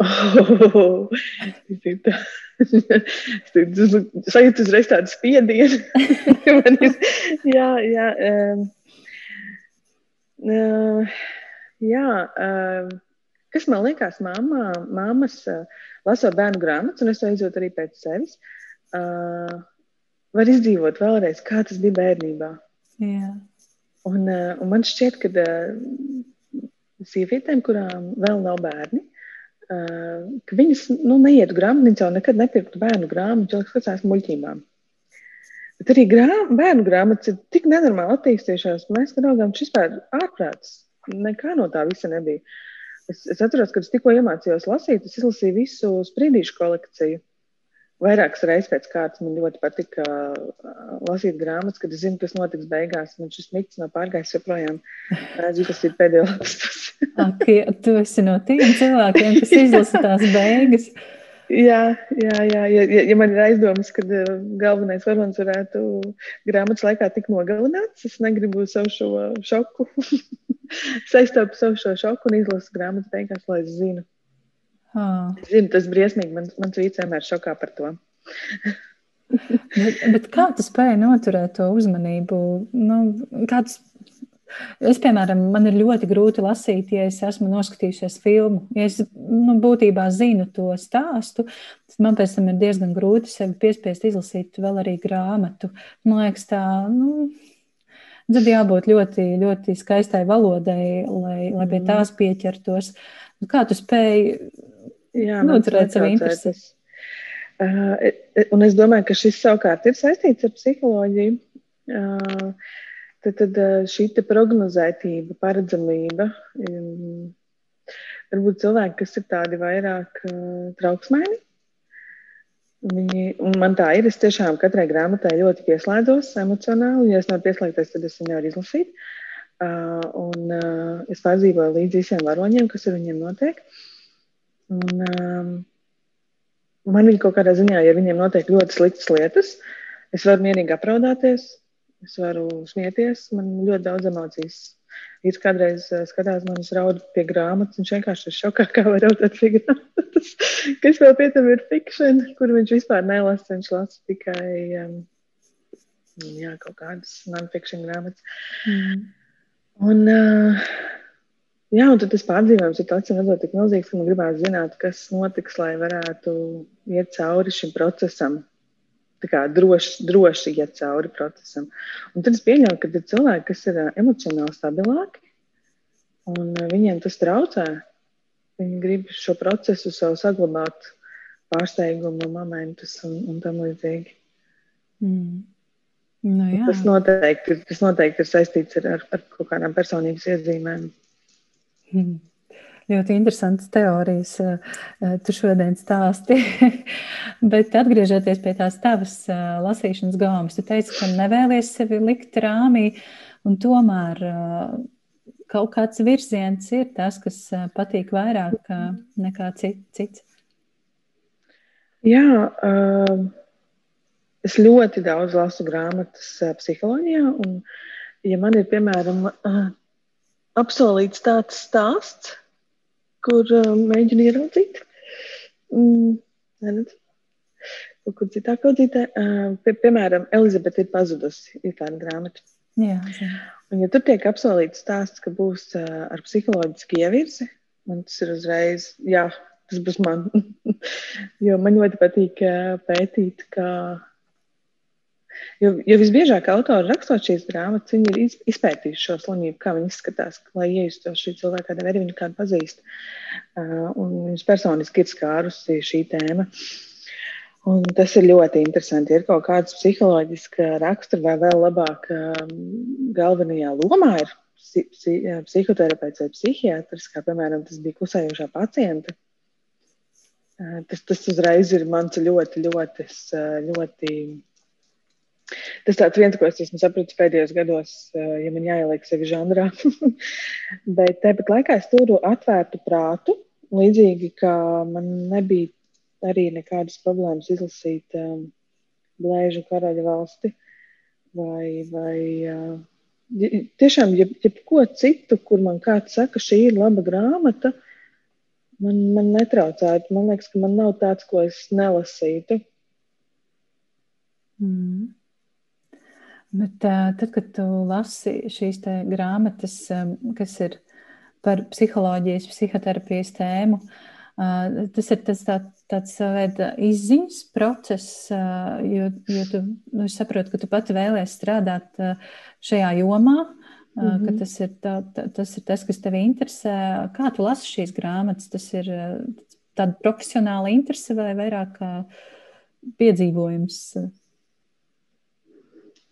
Oh, sajūtu uzreiz tādu spiedienu. jā, jā, um, uh, jā um, kas man liekas, mamma, mammas uh, lasot bērnu grāmatas, un es to izjūtu arī pēc sevis, uh, var izdzīvot vēlreiz, kā tas bija bērnībā. Jā. Un, uh, un man šķiet, ka uh, sievietēm, kurām vēl nav bērni, ka viņas nu, neietu grāmatnīcā un nekad nepirktu bērnu grāmatu, jo skatās muļķībām. Bet arī grā, bērnu grāmatas ir tik nenormāli attīstījušās, mēs raugām, šis vispār ārprāts. Nekā no tā visa nebija. Es, es atceros, kad es tikko iemācījos lasīt, es izlasīju visu sprīdīšu kolekciju vairākas reizes pēc kārtas man ļoti patika uh, lasīt grāmatas, kad es zinu, kas notiks beigās. Man šis miks nav pārgājis joprojām. Redzu, tas ir pēdējo lapas. Ak, tu esi no tiem cilvēkiem, kas izlasa tās beigas. Jā, jā, jā. Ja, ja, ja man ir aizdomas, ka uh, galvenais varonis varētu grāmatas laikā tik nogalināts, es negribu savu šo šoku, saistot savu šo šoku un izlasu grāmatas beigās, lai es zinu. Oh. Zinu, tas briesmīgi. Man, mans vīrs vienmēr šokā par to. bet, bet kā tu spēji noturēt to uzmanību? Nu, kāds, es, piemēram, man ir ļoti grūti lasīt, ja es esmu noskatījusies filmu. Ja es nu, būtībā zinu to stāstu, tad man pēc tam ir diezgan grūti sevi piespiest izlasīt vēl arī grāmatu. Man liekas, tā. Nu, Tad jābūt ļoti, ļoti skaistai valodai, lai, lai pie mm. tās pieķertos. Kā tu spēj Jā, noturēt savu interesi? Uh, un es domāju, ka šis savukārt ir saistīts ar psiholoģiju. Uh, tad, tad šī prognozētība, paredzamība. Um, varbūt cilvēki, kas ir tādi vairāk uh, trauksmēni. Viņi, man tā ir. Es tiešām katrai grāmatai ļoti pieslēdzos emocionāli. Ja es nevaru pieslēgties, tad es viņu nevaru izlasīt. Uh, un uh, es pārdzīvoju līdzi visiem varoņiem, kas ar viņiem notiek. Un, um, man viņi kaut kādā ziņā, ja viņiem notiek ļoti sliktas lietas, es varu mierīgi apraudāties, es varu smieties, man ļoti daudz emocijas. Viņš kādreiz uh, skatās man uz raudu pie grāmatas, viņš vienkārši ir šokā, kā var raudāt pie grāmatas, kas vēl pie tam ir fikšana, kur viņš vispār nelasa, viņš lasa tikai um, jā, kaut kādas non-fiction grāmatas. Mm. Un, uh, Jā, un tas pārdzīvojums ir tāds, ka tik milzīgs, ka man gribās zināt, kas notiks, lai varētu iet cauri šim procesam. Tā kā droši, droši iet cauri procesam. Un tad es pieņemu, ka ir cilvēki, kas ir emocionāli stabilāki, un viņiem tas traucē. Viņi grib šo procesu sev saglabāt, pārsteigumu momentus un, un tam līdzīgi. Mm. Nu, jā. tas, noteikti, tas noteikti ir saistīts ar, ar, ar kaut kādām personības iezīmēm. Hmm. Ļoti interesants teorijas eh, eh, tu šodien stāsti. Bet atgriežoties pie tās tavas eh, lasīšanas gāmas, tu teici, ka nevēlies sevi likt rāmī, un tomēr kaut kāds virziens ir tas, kas patīk vairāk nekā cits. Jā, es ļoti daudz lasu grāmatas psiholoģijā, un ja man ir, piemēram, apsolīts tāds stāsts, kur uh, mēģinu ieraudzīt. Mm, neredz. Kaut kur citā kaudzītē. Uh, pie, piemēram, Elizabete ir pazudusi. Ir tāda grāmata. Jā, zin. un, ja tur tiek apsolīts stāsts, ka būs uh, ar psiholoģisku ievirzi, man tas ir uzreiz, jā, tas būs man. jo man ļoti patīk uh, pētīt, kā Jo, jo visbiežāk autori rakstot šīs grāmatas, viņi ir izpētījuši šo slimību, kā viņi izskatās, lai iejustos šī cilvēka kādā veidā, viņu kādu pazīst. Uh, viņus personiski ir skārusi šī tēma. Un tas ir ļoti interesanti. Ir kaut kāds psiholoģisks raksturs, vai vēl labāk, um, galvenajā lomā ir psihoterapeits vai psihiatrs, kā piemēram tas bija klusējošā pacienta. Tas, tas uzreiz ir mans ļoti, ļoti, ļoti Tas tāds viens, ko es esmu sapratis pēdējos gados, eh, ja man jāieliek sevi žanrā. Bet tāpat laikā es turu atvērtu prātu, līdzīgi kā man nebija arī nekādas problēmas izlasīt um, Blēžu karaļa valsti vai, vai uh, tiešām jebko jeb citu, kur man kāds saka, šī ir laba grāmata, man, man netraucētu. Man liekas, ka man nav tāds, ko es nelasītu. Mm. Bet, tad, kad tu lasi šīs grāmatas, kas ir par psiholoģijas, psihoterapijas tēmu, tas ir tas tā, tāds veida izziņas process, jo, jo tu nu, saproti, ka tu pati vēlēsies strādāt šajā jomā. Mm -hmm. ka tas ir, tā, tā, tas ir tas, kas tevi interesē. Kā tu lasi šīs grāmatas? Tas ir tāda profesionāla interese vai vairāk piedzīvojums?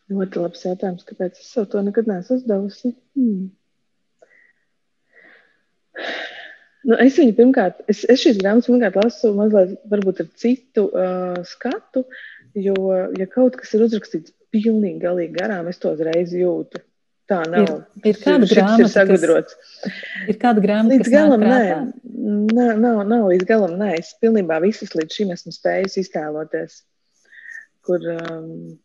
Ļoti labs jautājums, kāpēc es to nekad neesmu uzdevusi. Hmm. Nu, es viņu pirmkārt, es, es šīs grāmatas pirmkārt lasu mazliet varbūt ar citu uh, skatu, jo, ja kaut kas ir uzrakstīts pilnīgi galīgi garām, es to uzreiz jūtu. Tā nav. Ir, ir kāda grāmata, ir sagadrots. Kas, ir kāda grāmata, līdz galam nē. Nav, nav, nav līdz galam nē. Es pilnībā visas līdz šim esmu spējis iztēloties, kur, um,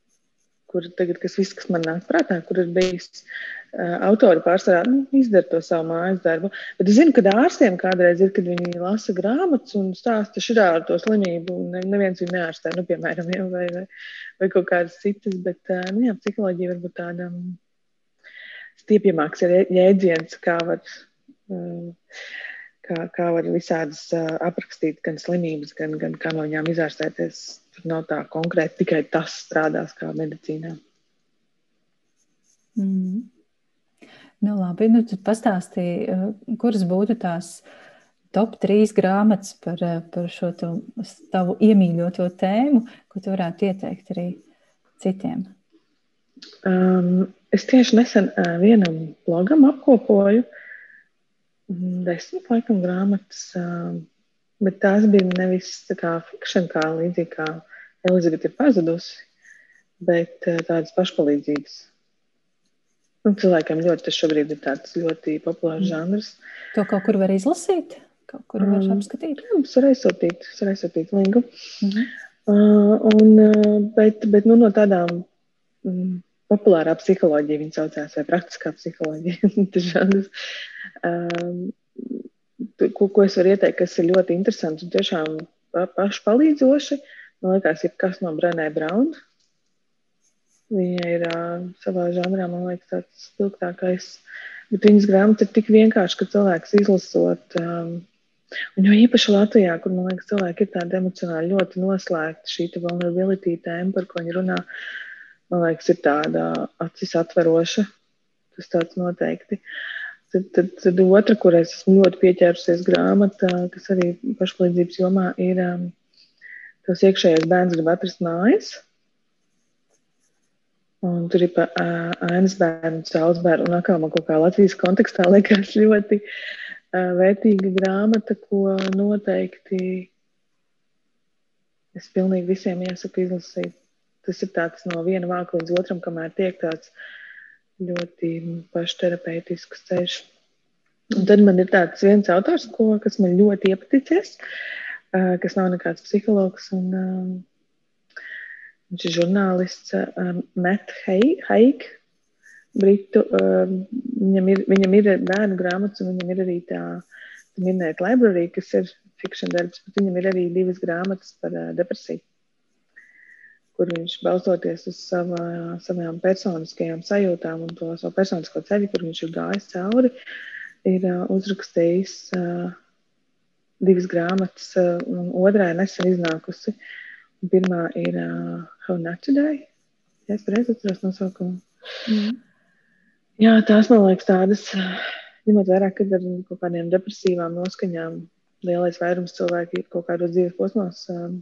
kur tagad, kas viss, kas man nāk prātā, kur ir bijis uh, autori pārsvarā, nu, izdara to savu mājas darbu. Bet es zinu, ka ārstiem kādreiz ir, kad viņi lasa grāmatas un stāsta šitā ar to slimību, un ne, neviens viņu neārstē, nu, piemēram, jau, vai, vai, vai kaut kādas citas, bet, uh, nu, jā, psiholoģija varbūt tāda um, stiepjamāks ir jēdziens, kā var. Uh, kā, kā var visādas uh, aprakstīt gan slimības, gan, gan kā no viņām izārstēties. Tur nav tā konkrēti tikai tas strādās kā medicīnā. Mm. Nu, labi, nu, tad pastāstīji, uh, kuras būtu tās top trīs grāmatas par, uh, par šo tavu iemīļoto tēmu, ko tu varētu ieteikt arī citiem. Um, es tieši nesen uh, vienam blogam apkopoju uh, desmit laikam grāmatas, bet tās bija nevis tā kā fikšana, kā līdzīgi kā Elizabete ir pazudusi, bet tādas pašpalīdzības. Nu, cilvēkiem ļoti tas šobrīd ir tāds ļoti populārs mm. žanrs. To kaut kur var izlasīt, kaut kur var um, apskatīt. Jā, es varu aizsūtīt, es varu aizsūtīt linku. Mm -hmm. uh, un, uh, bet, bet nu, no tādām mm, populārā psiholoģija, viņa saucās, vai praktiskā psiholoģija. um, ko, ko es varu ieteikt, kas ir ļoti interesants un tiešām pašpalīdzoši. Man liekas, ir kas no Brenē Brauna. Viņa ir uh, savā žanrā, man liekas, tāds spilgtākais. Bet viņas grāmata ir tik vienkārša, ka cilvēks izlasot. Um, Un jo īpaši Latvijā, kur man liekas, cilvēki ir tādi emocionāli ļoti noslēgti, šī vulnerability tēma, par ko viņi runā, uh, man liekas, ir tāda acis atveroša. Tas tāds noteikti. Tad, tad, tad otra, kurai esmu ļoti pieķērusies grāmatā, kas arī pašpalīdzības jomā ir um, tas iekšējais bērns grib atrast mājas. Un tur ir pa ēnas bērnu, cēlus bērnu, un atkal man kaut kā Latvijas kontekstā liekas ļoti uh, vērtīga grāmata, ko noteikti es pilnīgi visiem iesaku izlasīt tas ir tāds no viena vāka līdz otram, kamēr tiek tāds ļoti pašterapeitisks ceļš. Un tad man ir tāds viens autors, ko, kas man ļoti iepaticies, kas nav nekāds psihologs. Un, viņš ir žurnālists Matt Haig. Britu, viņam, ir, viņam ir bērnu grāmatas, un viņam ir arī tā minēta library, kas ir fikšana darbs, bet viņam ir arī divas grāmatas par depresiju kur viņš balstoties uz savā, savām personiskajām sajūtām un to savu personisko ceļu, kur viņš ir gājis cauri, ir uh, uzrakstījis uh, divas grāmatas, uh, un otrā ir nesen iznākusi. Pirmā ir uh, How Not Today, ja es pareizi atceros nosaukumu. Mm. Jā, tās man liekas tādas, ņemot vērā, kad ar kaut kādiem depresīvām noskaņām lielais vairums cilvēki kaut kādos dzīves posmos um,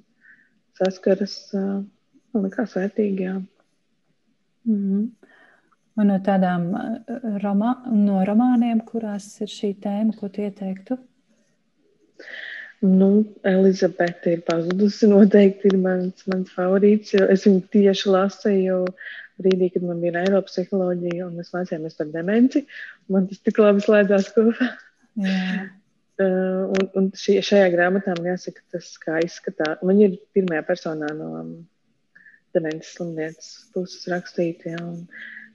saskaras. Uh, Man liekas, vērtīgi. Jā. Mm -hmm. Un no tādām eh, romā, no romāniem, kurās ir šī tēma, ko tu ieteiktu? Nu, Elizabete ir pazudusi. Noteikti ir mans, mans favorīts. Es viņu tieši lasīju brīdī, kad man bija Eiropas psiholoģija, un mēs mācījāmies par demenci. Man tas tik labi slēdzās kopā. Jā. Uh, un un šī, šajā grāmatā man jāsaka, tas kā izskatās. Viņa ir pirmajā personā no demences slimnieces puses rakstīt. Ja,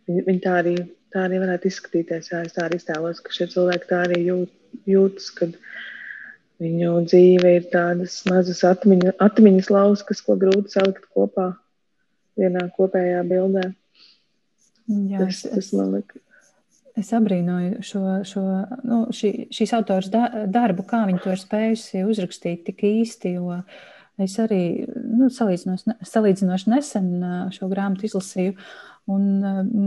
viņi, viņi tā, arī, tā arī varētu izskatīties. Jā, es tā arī iztēlos, ka šie cilvēki tā arī jūt, jūtas, kad viņu dzīve ir tādas mazas atmiņu, atmiņas lauskas, ko grūti salikt kopā vienā kopējā bildē. Jā, tas, tas man liekas. Es abrīnoju šo, šo nu, šī, šīs autors darbu, kā viņa to ir spējusi uzrakstīt tik īsti. Jo, uh, Es arī nu, salīdzinoši nesen šo grāmatu izlasīju, un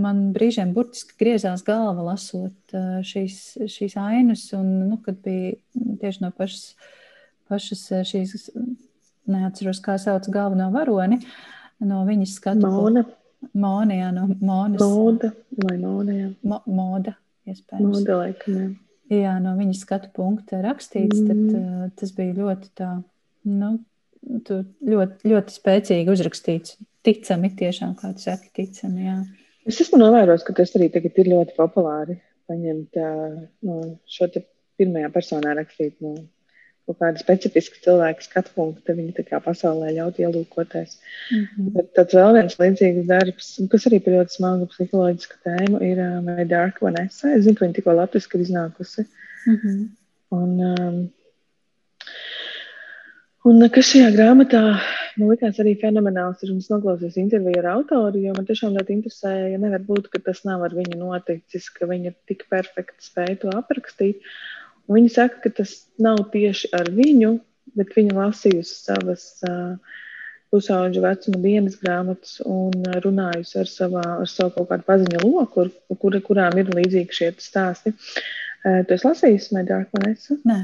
man brīžiem burtiski griezās galva lasot šīs, šīs ainas, un nu, kad bija tieši no pašas, pašas šīs, neatceros, kā sauc galveno varoni, no viņas skatu. Mona. Mona, jā, no Monas. Moda vai Mona, jā. Mo, moda, iespējams. Moda, laikam, jā. Jā, no viņas skatu punkta rakstīts, mm. tad tas bija ļoti tā, nu, tu ļoti, ļoti spēcīgi uzrakstīts. Ticami, tiešām, kā tu saki, ticami. Jā. Es esmu novērojis, ka tas arī tagad ir ļoti populāri paņemt no šo pirmajā personā rakstīt no kaut kāda specifiska cilvēka skatu punkta, viņa tā kā pasaulē ļaut ielūkoties. Mm -hmm. Bet tad vēl viens līdzīgs darbs, kas arī par ļoti smagu psiholoģisku tēmu, ir My Dark Vanessa. Es zinu, ka viņa tikko latviski ir iznākusi. Mm -hmm. Un, um, un kas šajā grāmatā man likās arī fenomenāls, ir, un es noklausījos interviju ar autoru, jo man tiešām ļoti interesēja, ja nevar būt, ka tas nav ar viņu noticis, ka viņa tik perfekti spēja to aprakstīt. Un viņa saka, ka tas nav tieši ar viņu, bet viņa lasījusi savas uh, pusauģa vecuma dienas grāmatas un runājusi ar, savā, ar savu kaut kādu paziņu loku, kur, kur, kurām ir līdzīgi šie stāsti. Uh, tu esi lasījis Medārku Vanessa? Nē.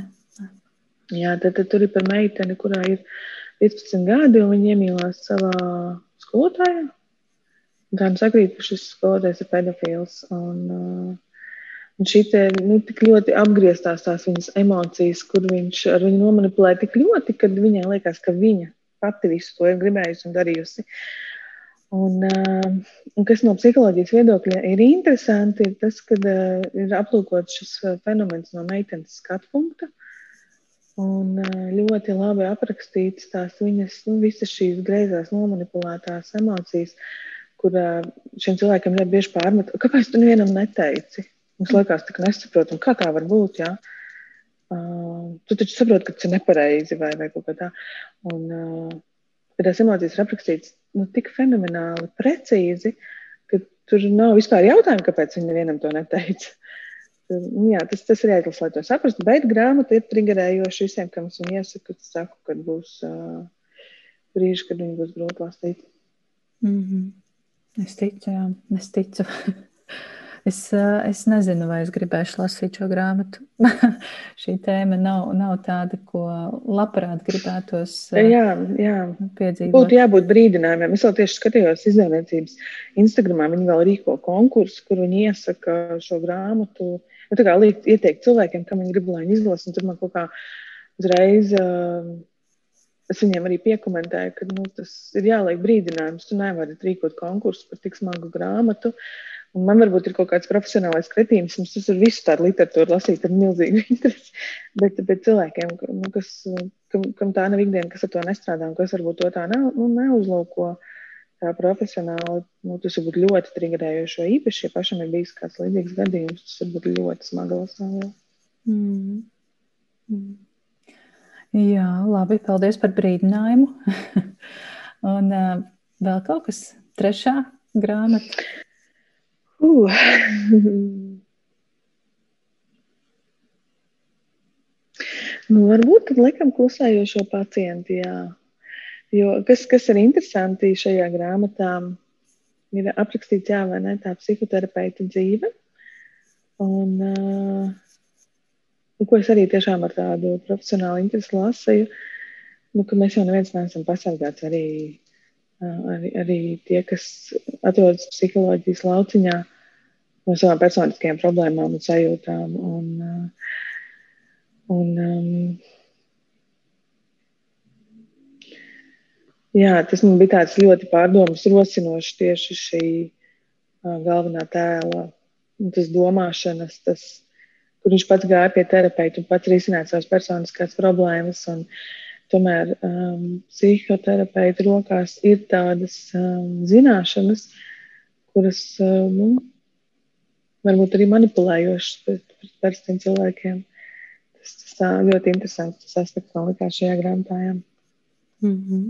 Jā, tad, tad tur ir par meiteni, kurā ir 15 gadi, un viņa iemīlās savā skolotājā. Tā nu sakrīt, ka šis skolotājs ir pedofils. Un, uh, Un šī te, nu, tik ļoti apgrieztās tās viņas emocijas, kur viņš ar viņu nomanipulē tik ļoti, ka viņai liekas, ka viņa pati visu to ir gribējusi un darījusi. Un, uh, un kas no psiholoģijas viedokļa ir interesanti, ir tas, ka uh, ir aplūkots šis fenomens no meitenes skatu punkta. Un uh, ļoti labi aprakstīts tās viņas, nu, visas šīs greizās nomanipulētās emocijas, kur uh, šiem cilvēkiem ļoti bieži pārmet, kāpēc tu nevienam neteici? Mums liekas, ka nesaprotam, kā tā var būt. Ja? Uh, tu taču saproti, ka tas ir nepareizi vai, vai kaut kā tā. Un, uh, tās emocijas ir aprakstītas nu, tik fenomenāli, precīzi, ka tur nav vispār jautājumu, kāpēc viņi nevienam to neteica. Nu, jā, tas, tas ir jāizlasa, lai to saprastu. Bet grāmata ir triggerējoša visiem, kam es viņu iesaku. Es saku, kad būs uh, brīži, kad viņi būs grūti lasīt. Mm -hmm. Es ticu, jā, es ticu. Es, es nezinu, vai es gribēšu lasīt šo grāmatu. Šī tēma nav, nav tāda, ko labprāt gribētos eh, jā, jā. piedzīvot. Būtu jābūt brīdinājumiem. Es vēl tieši skatījos izdevniecības Instagramā. Viņi vēl rīko konkursu, kur viņi iesaka šo grāmatu. Nu, tā kā liek, ieteikt cilvēkiem, kam viņi grib, lai viņi izlasa. Tur man kaut kā uzreiz. Uh, Es viņiem arī piekomentēju, ka nu, tas ir jāliek brīdinājums. Tu nevari rīkot konkursu par tik smagu grāmatu. Uh, Un man varbūt ir kaut kāds profesionālais kretīnisms, tas ir visu tādu literatūru lasīt ar milzīgu interesi. Bet, bet cilvēkiem, nu, kas, kam, kam tā nav ikdiena, kas ar to nestrādā un kas varbūt to tā nav, nu, neuzlūko tā profesionāli, nu, tas var būt ļoti triggerējoši. Īpaši, ja pašam ir bijis kāds līdzīgs gadījums, tas var būt ļoti smagi lasāmā. Mm. Mm. Jā, labi, paldies par brīdinājumu. un uh, vēl kaut kas trešā grāmata. Uh. nu, varbūt tad liekam klusējošo pacientu. Jā. Jo kas, kas ir interesanti šajā grāmatā, ir aprakstīts, jā, vai ne, tā psihoterapeita dzīve. Un, uh, ko es arī tiešām ar tādu profesionālu interesi lasīju, nu, ka mēs jau neviens neesam pasargāts arī arī, arī tie, kas atrodas psiholoģijas lauciņā no savām personiskajām problēmām un sajūtām. Un, un, um, jā, tas man bija tāds ļoti pārdomas rosinošs tieši šī galvenā tēla, tas domāšanas, tas, kur viņš pats gāja pie terapeita un pats risināja savas personiskās problēmas. Un, Tomēr um, psihoterapeita rokās ir tādas um, zināšanas, kuras um, nu, varbūt arī manipulējošas pret, pret parastiem cilvēkiem. Tas, tas ļoti interesants tas aspekts, man likās šajā grāmatā. Mm -hmm.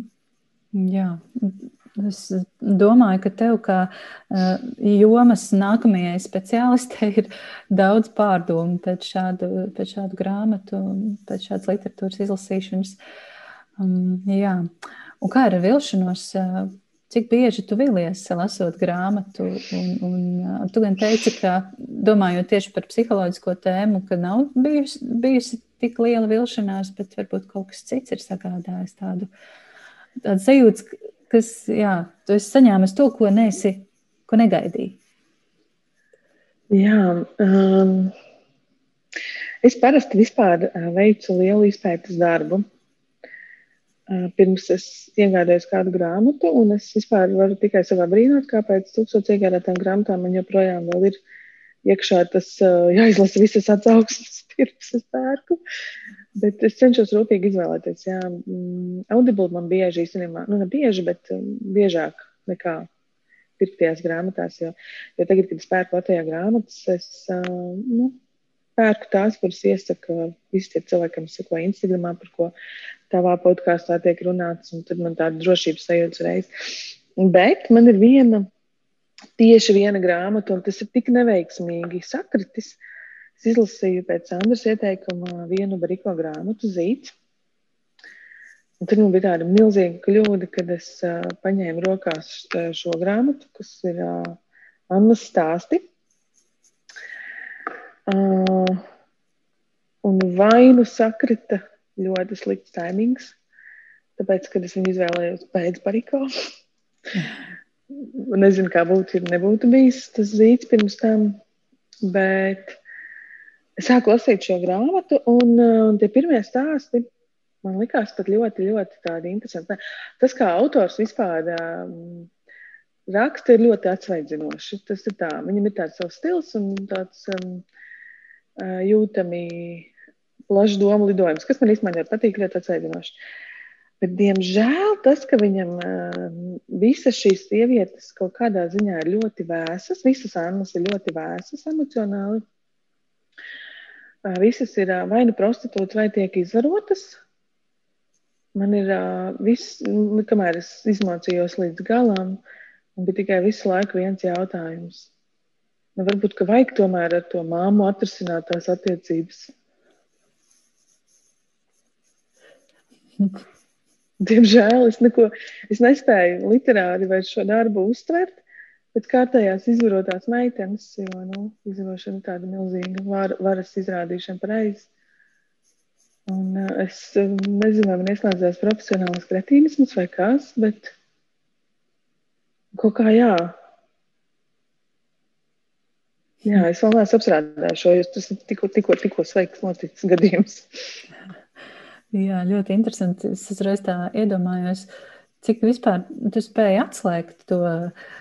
Jā. Es domāju, ka tev, kā uh, jomas nākamajai speciālistei, ir daudz pārdomu pēc šādu, pēc šādu grāmatu, pēc šādas literatūras izlasīšanas. Um, jā. Un kā ar vilšanos? Uh, cik bieži tu vilies, lasot grāmatu? Un, un, uh, tu gan teici, ka domājot tieši par psiholoģisko tēmu, ka nav bijusi, bijusi tik liela vilšanās, bet varbūt kaut kas cits ir sagādājis tādu, tādu sajūtu, kas, jā, tu esi saņēmis to, ko neesi, ko negaidīji. Jā, um, es parasti vispār uh, veicu lielu izpētes darbu. Uh, pirms es iegādājos kādu grāmatu, un es vispār varu tikai savā brīnot, kāpēc tūkstoš iegādātām grāmatām man joprojām ir iekšā tas uh, jāizlasa visas atsauksmes, pirms es pērku. Bet es cenšos rūpīgi izvēlēties. Jā, mm, Audible man bieži īstenībā, nu ne bieži, bet um, biežāk nekā pirktajās grāmatās. Jo, jo tagad, kad es pērku Latvijā grāmatas, es uh, nu, pērku tās, kuras iesaka visi tie cilvēki, kas sako Instagramā, par ko tavā podkāstā tiek runāts, un tad man tāda drošības sajūta reiz. Bet man ir viena, tieši viena grāmata, un tas ir tik neveiksmīgi sakritis. Uh, Es izlasīju pēc Andras ieteikuma vienu brīko grāmatu zīts. Un tad man bija tāda milzīga kļūda, kad es uh, paņēmu rokās šo grāmatu, kas ir uh, Annas stāsti. Uh, un vainu sakrita ļoti slikts taimings, tāpēc, kad es viņu izvēlējos pēc bariko. Nezinu, kā būtu, ja nebūtu bijis tas zīts pirms tam, bet sāku lasīt šo grāmatu, un, uh, un tie pirmie stāsti man likās pat ļoti, ļoti interesanti. Tas, kā autors vispār um, raksta, ir ļoti atsvaidzinoši. Tas ir tā, viņam ir tāds savs stils un tāds um, uh, jūtami plašs domu lidojums, kas man īstenībā ļoti patīk, ļoti atsvaidzinoši. Bet, diemžēl tas, ka viņam uh, visas šīs sievietes kaut kādā ziņā ir ļoti vēsas, visas Annas ir ļoti vēsas emocionāli Visas ir vai nu prostitūtas, vai tiek izvarotas. Man ir viss, nu, kamēr es izmācījos līdz galam, un bija tikai visu laiku viens jautājums. Nu, varbūt, ka vajag tomēr ar to māmu atrisināt tās attiecības. Diemžēl es neko, es nespēju literāri vairs šo darbu uztvert, pēc kārtējās izvarotās meitenes, jo nu, izvarošana ir tāda milzīga var, varas izrādīšana pareizi. Un uh, es nezinu, vai man ieslēdzās profesionāls kretīnisms vai kas, bet kaut kā jā. Jā, es vēl neesmu apstrādājis šo, jo tas ir tikko, tikko, tikko sveiks noticis gadījums. Jā, ļoti interesanti. Es uzreiz tā iedomājos, cik vispār tu spēji atslēgt to uh,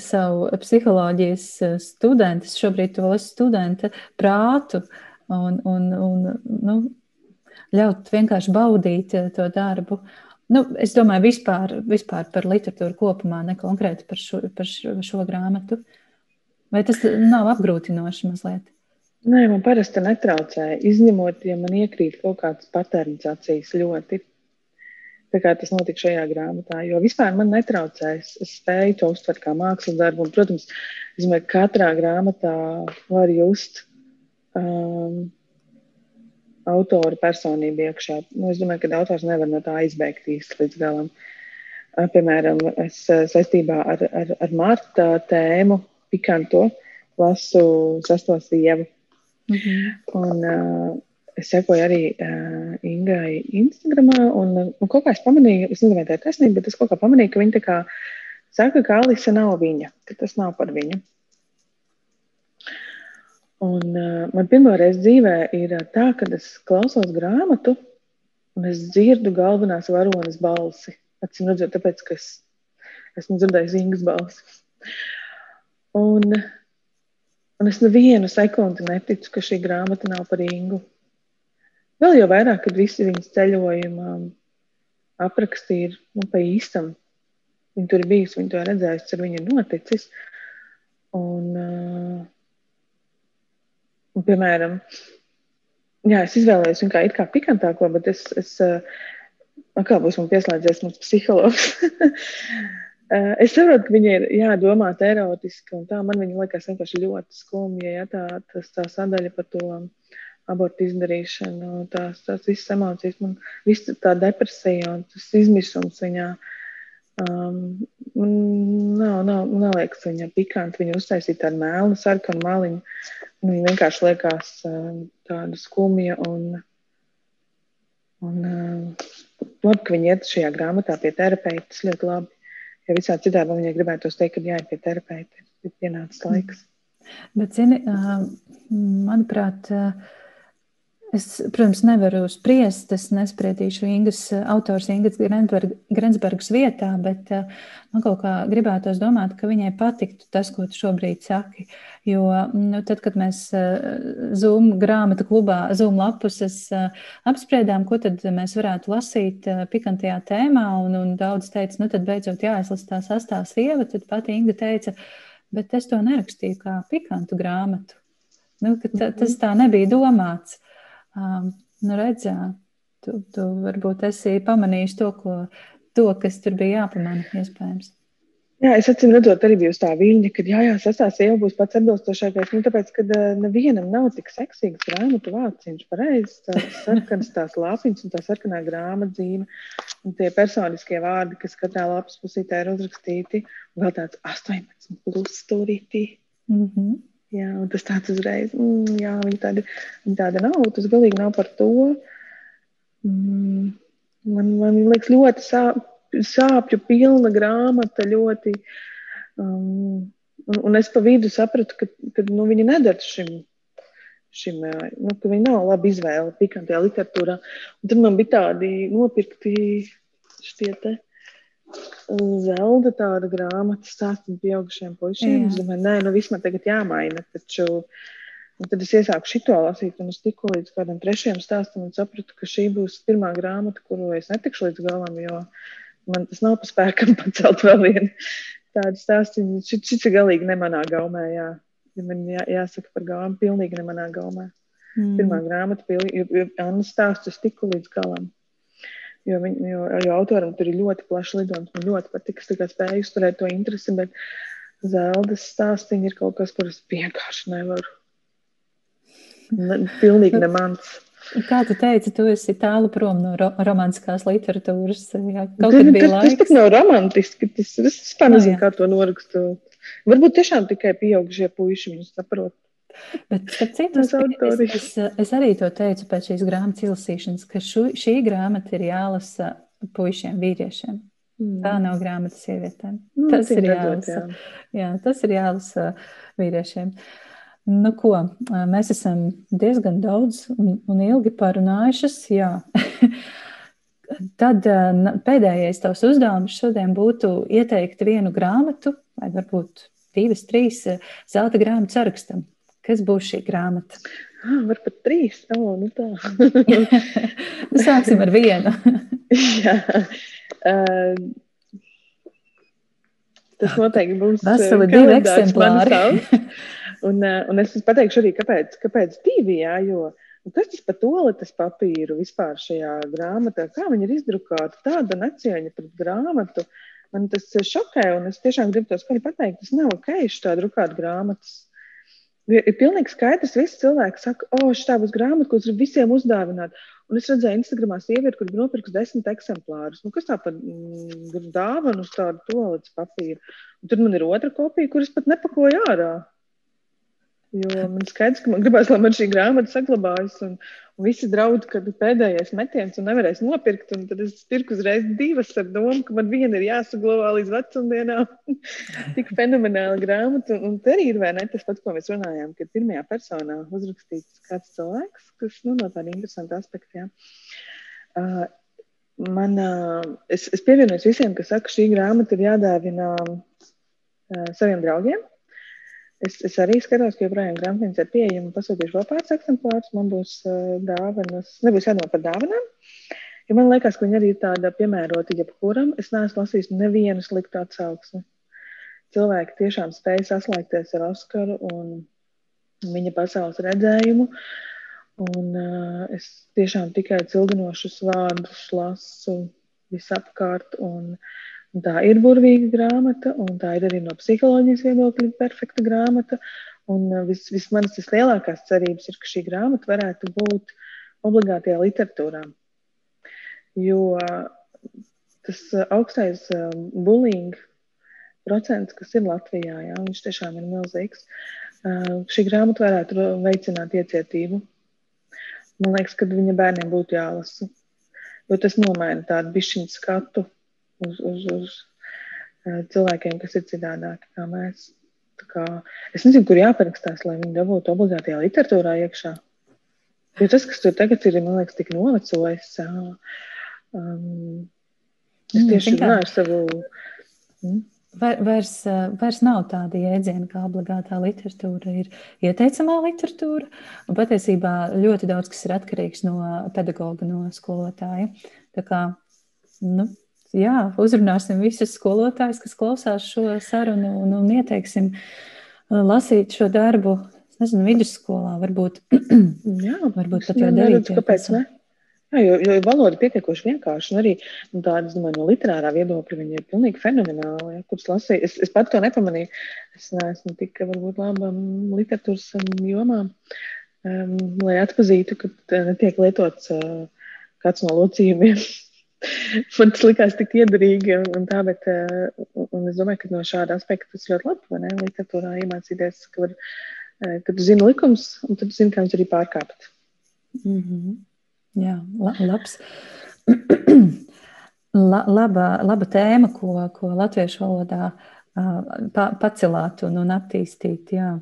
savu psiholoģijas eh, studentu, šobrīd to esi studenta prātu un, un, un nu, ļaut vienkārši baudīt eh, to darbu. Nu, es domāju, vispār, vispār par literatūru kopumā, ne konkrēti par šo, par šo, šo grāmatu. Vai tas nav apgrūtinoši mazliet? Nē, man parasti netraucēja. Izņemot, ja man iekrīt kaut kādas paternizācijas ļoti Tā kā tas notika šajā grāmatā. Jo vispār man netraucēs. Es spēju to uztvert kā mākslas darbu. Un, protams, es domāju, ka katrā grāmatā var just um, autora personību iekšā. Nu, es domāju, ka autors nevar no tā izbēgt īsti līdz galam. Piemēram, es saistībā ar, ar, ar Marta tēmu pikanto lasu sesto sievu. Mm -hmm. Un, uh, es sekoju arī uh, Ingai Instagramā, un, un kaut kā es pamanīju, es nezinu, vai tā ir taisnība, bet es kaut kā pamanīju, ka viņa tā kā saka, ka Alisa nav viņa, ka tas nav par viņu. Un uh, man pirmā reize dzīvē ir tā, ka es klausos grāmatu, un es dzirdu galvenās varonas balsi. Atcīm redzot, tāpēc, ka es esmu dzirdējis Ingas balsi. Un, un es nevienu sekundi neticu, ka šī grāmata nav par Ingu. Vēl jau vairāk, kad visi viņas ceļojuma aprakstīja nu, pa īstam. Viņa tur ir bijusi, viņa to redzējusi, ar viņu ir noticis. Un, uh, un, piemēram, jā, es izvēlējos viņu kā kā pikantāko, bet es, es uh, kā būs man pieslēdzies mums psihologs. Uh, es saprotu, ka viņa ir jādomāt erotiski, un tā man viņa liekas vienkārši ļoti skumja, ja tā, tas, tā sadaļa par to abortu izdarīšanu, tās, tās visas emocijas, man viss tā depresija un tas izmisums viņā. Um, nav, nav, neliekas viņa pikanti, viņa uztaisīja tādu melnu, sarkanu maliņu. Viņa vienkārši liekas um, tāda skumja un, un um, labi, ka viņa iet šajā grāmatā pie terapeita. Tas ļoti labi. Ja visā citādi viņai gribētu teikt, ka jāiet pie terapeita, ir pienācis laiks. Bet, zini, manuprāt, Es, protams, nevaru spriest, es nespriedīšu Ingas, autors Ingas Grensbergas vietā, bet uh, man kaut kā gribētos domāt, ka viņai patiktu tas, ko tu šobrīd saki. Jo nu, tad, kad mēs uh, Zoom grāmatu klubā, Zoom lapuses apspriedām, ko tad mēs varētu lasīt pikantajā tēmā, un, un daudz teica, nu tad beidzot jāizlasa tā sastā sieva, tad pati Inga teica, bet es to nerakstīju kā pikantu grāmatu. Nu, ta, tas tā nebija domāts. Um, nu, redz, jā, tu, tu varbūt esi pamanījis to, ko, to, kas tur bija jāpamana, iespējams. Jā, es atceros, redzot, arī bija tā viļņa, ka jā, jā sastāvs jau būs pats atbilstošākais. Nu, tāpēc, ka uh, nevienam nav tik seksīgs grāmatu vāciņš, pareizs, tās sarkanas tās lapiņas un tā sarkanā grāmatzīme. Un tie personiskie vārdi, kas katrā lapas pusītē ir uzrakstīti, vēl tāds 18 plus stūrītī. Mm -hmm. Jā, un tas tāds uzreiz, mm, jā, viņa tāda, viņa tāda nav, tas galīgi nav par to. Mm, man, man liekas, ļoti sāp, sāpju pilna grāmata, ļoti. Um, un, un es pa vidu sapratu, ka, ka nu, viņa nedara šim, šim nu, ka viņa nav laba izvēle pikantajā literatūrā. Un tad man bija tādi nopirkti šie te Zelda tāda grāmata stāstīt pieaugušiem puišiem. Es domāju, nē, nu viss man tagad jāmaina. Taču, un tad es iesāku šito lasīt, un es tiku līdz kādam trešajam stāstam un sapratu, ka šī būs pirmā grāmata, kuru es netikšu līdz galam, jo man tas nav pa spēkam pacelt vēl vienu tādu stāstu. Šis, ir galīgi nemanā gaumē, jā. Ja man jā, jāsaka par gaumu, pilnīgi nemanā gaumē. Mm. Pirmā grāmata, jo, jo Anna stāsts es tiku līdz galam. Jo, viņ, jo, jo autoram tur ir ļoti plašs lidojums. Man ļoti patīk, ka spēju uzturēt to interesi, bet zelta stāstīņi ir kaut kas, kurus vienkārši nevaru. Ne, pilnīgi ne mans. Kā tu teici, tu esi tālu prom no ro romantiskās literatūras. Jā, kaut kad bija laiks. Tas, tas nav romantiski. Tas, es vispār nezinu, no, kā to norakstot. Varbūt tiešām tikai pieaugušie puiši viņu saprot. Bet, citu, es, es, es arī to teicu pēc šīs grāmatas izlasīšanas, ka šu, šī grāmata ir jālasa puišiem, vīriešiem. Mm. Tā nav grāmata sievietēm. Mm, tas, ir jālasa, jā. Jā, tas ir jālasa vīriešiem. Nu, ko, mēs esam diezgan daudz un, un ilgi parunājušas. Tad pēdējais tavs uzdevums šodien būtu ieteikt vienu grāmatu, vai varbūt divas, trīs zelta grāmatu sarakstam. Kas būs šī grāmata? Ah, var pat trīs. Oh, nu tā. nu, sāksim ar vienu. Jā. Uh, tas noteikti būs veseli divi eksemplāri. un, un es pateikšu arī, kāpēc, kāpēc divi, jā, jo nu, kas tas par toaletes papīru vispār šajā grāmatā, kā viņi ir izdrukāti, tāda necieņa pret grāmatu. Man tas šokē, un es tiešām gribu to skaļi pateikt, tas nav ok, šitā drukāt grāmatas ir pilnīgi skaidrs, visi cilvēki saka, o, oh, šī būs grāmata, ko es gribu visiem uzdāvināt. Un es redzēju, Instagramā sievieti, kur nopirks desmit eksemplārus. Nu, kas tā par mm, dāvanu uz tādu toaletes papīru? Un tad man ir otra kopija, kuras pat nepakoju ārā. Jo man skaidrs, ka man gribās, lai man šī grāmata saglabājas. Un, un visi draud, ka pēdējais metiens un nevarēs nopirkt. Un tad es pirku uzreiz divas ar domu, ka man viena ir jāsaglabā līdz vecumdienām. Tik fenomenāla grāmata. Un, un te arī ir ne, tas pats, ko mēs runājām, kad pirmajā personā uzrakstīts kāds cilvēks, kas nu, no tāda interesanta aspekta. Uh, man, uh, es, es pievienojos visiem, kas saka, ka šī grāmata ir jādāvina uh, saviem draugiem Es, es arī skatos, ka joprojām grāmatnīca ir pieejama. Pasūtīšu vēl pāris eksemplārus. Man būs uh, dāvanas, nebūs jādomā par dāvanām. Jo man liekas, ka viņi arī ir tāda piemērota jebkuram. Es neesmu lasījis nevienu sliktu atsauksmi. Cilvēki tiešām spēj saslēgties ar Oskaru un viņa pasaules redzējumu. Un, uh, es tiešām tikai cildinošus vārdus lasu visapkārt. Un, uh, Tā ir burvīga grāmata, un tā ir arī no psiholoģijas viedokļa perfekta grāmata. Un uh, vis, vismaz tas lielākās cerības ir, ka šī grāmata varētu būt obligātajā literatūrā. Jo uh, tas uh, augstais bullying procents, kas ir Latvijā, jā, viņš tiešām ir milzīgs. Šī grāmata varētu veicināt iecietību. Man liekas, ka viņa bērniem būtu jālasa, jo tas nomaina tādu bišķiņu skatu uz, uz, uz cilvēkiem, kas ir citādāki kā mēs. Kā, es nezinu, kur jāparakstās, lai viņi dabūtu obligātajā literatūrā iekšā. Jo tas, kas tur tagad ir, man liekas, tik novecojis. Um, es mm, tieši runāju ar savu. Mm. Vairs, vairs nav tāda jēdziena, kā obligātā literatūra. Ir ieteicamā literatūra, patiesībā ļoti daudz kas ir atkarīgs no pedagoga, no skolotāja. Tā kā, nu, jā, uzrunāsim visus skolotājus, kas klausās šo sarunu, un, un ieteiksim lasīt šo darbu nezinu, vidusskolā varbūt. Jā, varbūt pat jau darīt. Kāpēc ne? Jā, jo, jo valoda ir pietiekoši vienkārša. Arī nu, tāda, domāju, no literārā viedokļa viņa ir pilnīgi fenomenāla. Ja, kuras lasīju, es, es pat to nepamanīju. Es neesmu tik varbūt laba literatūras jomā, um, lai atpazītu, ka netiek lietots uh, kāds no locījumiem. Man tas likās tik iedarīgi, un tā, bet uh, un es domāju, ka no šāda aspekta tas ļoti labi, vai ne, literatūrā iemācīties, ka var Eh, kad tu zini likums, un tad zini, kā viņus arī pārkāpt. Mm -hmm. Jā, la, labs. La, laba, laba tēma, ko, ko latviešu valodā uh, pa, pacelāt un, un attīstīt. Jā.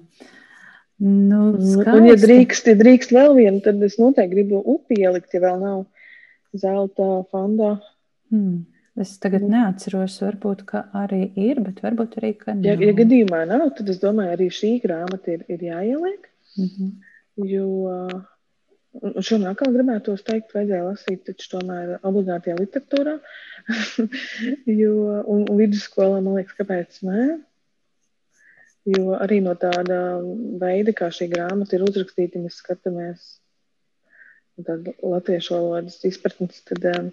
Nu, skaisti. un, ja drīkst, ja drīkst vēl vienu, tad es noteikti gribu upi ielikt, ja vēl nav zelta fondā. Hmm. Es tagad mhm. neatceros, varbūt arī ir, bet varbūt arī ka nav. Ja, ja gadījumā nav, tad es domāju, arī šī grāmata ir, ir jāieliek. Mm -hmm. Jo šo nākamā gribētu teikt, vajadzēja lasīt, taču tomēr obligātajā literatūrā. jo, un, un vidusskolā man liekas, kāpēc nē. Jo arī no tāda veida, kā šī grāmata ir uzrakstīta, mēs skatāmies latviešu valodas izpratnes, tad um,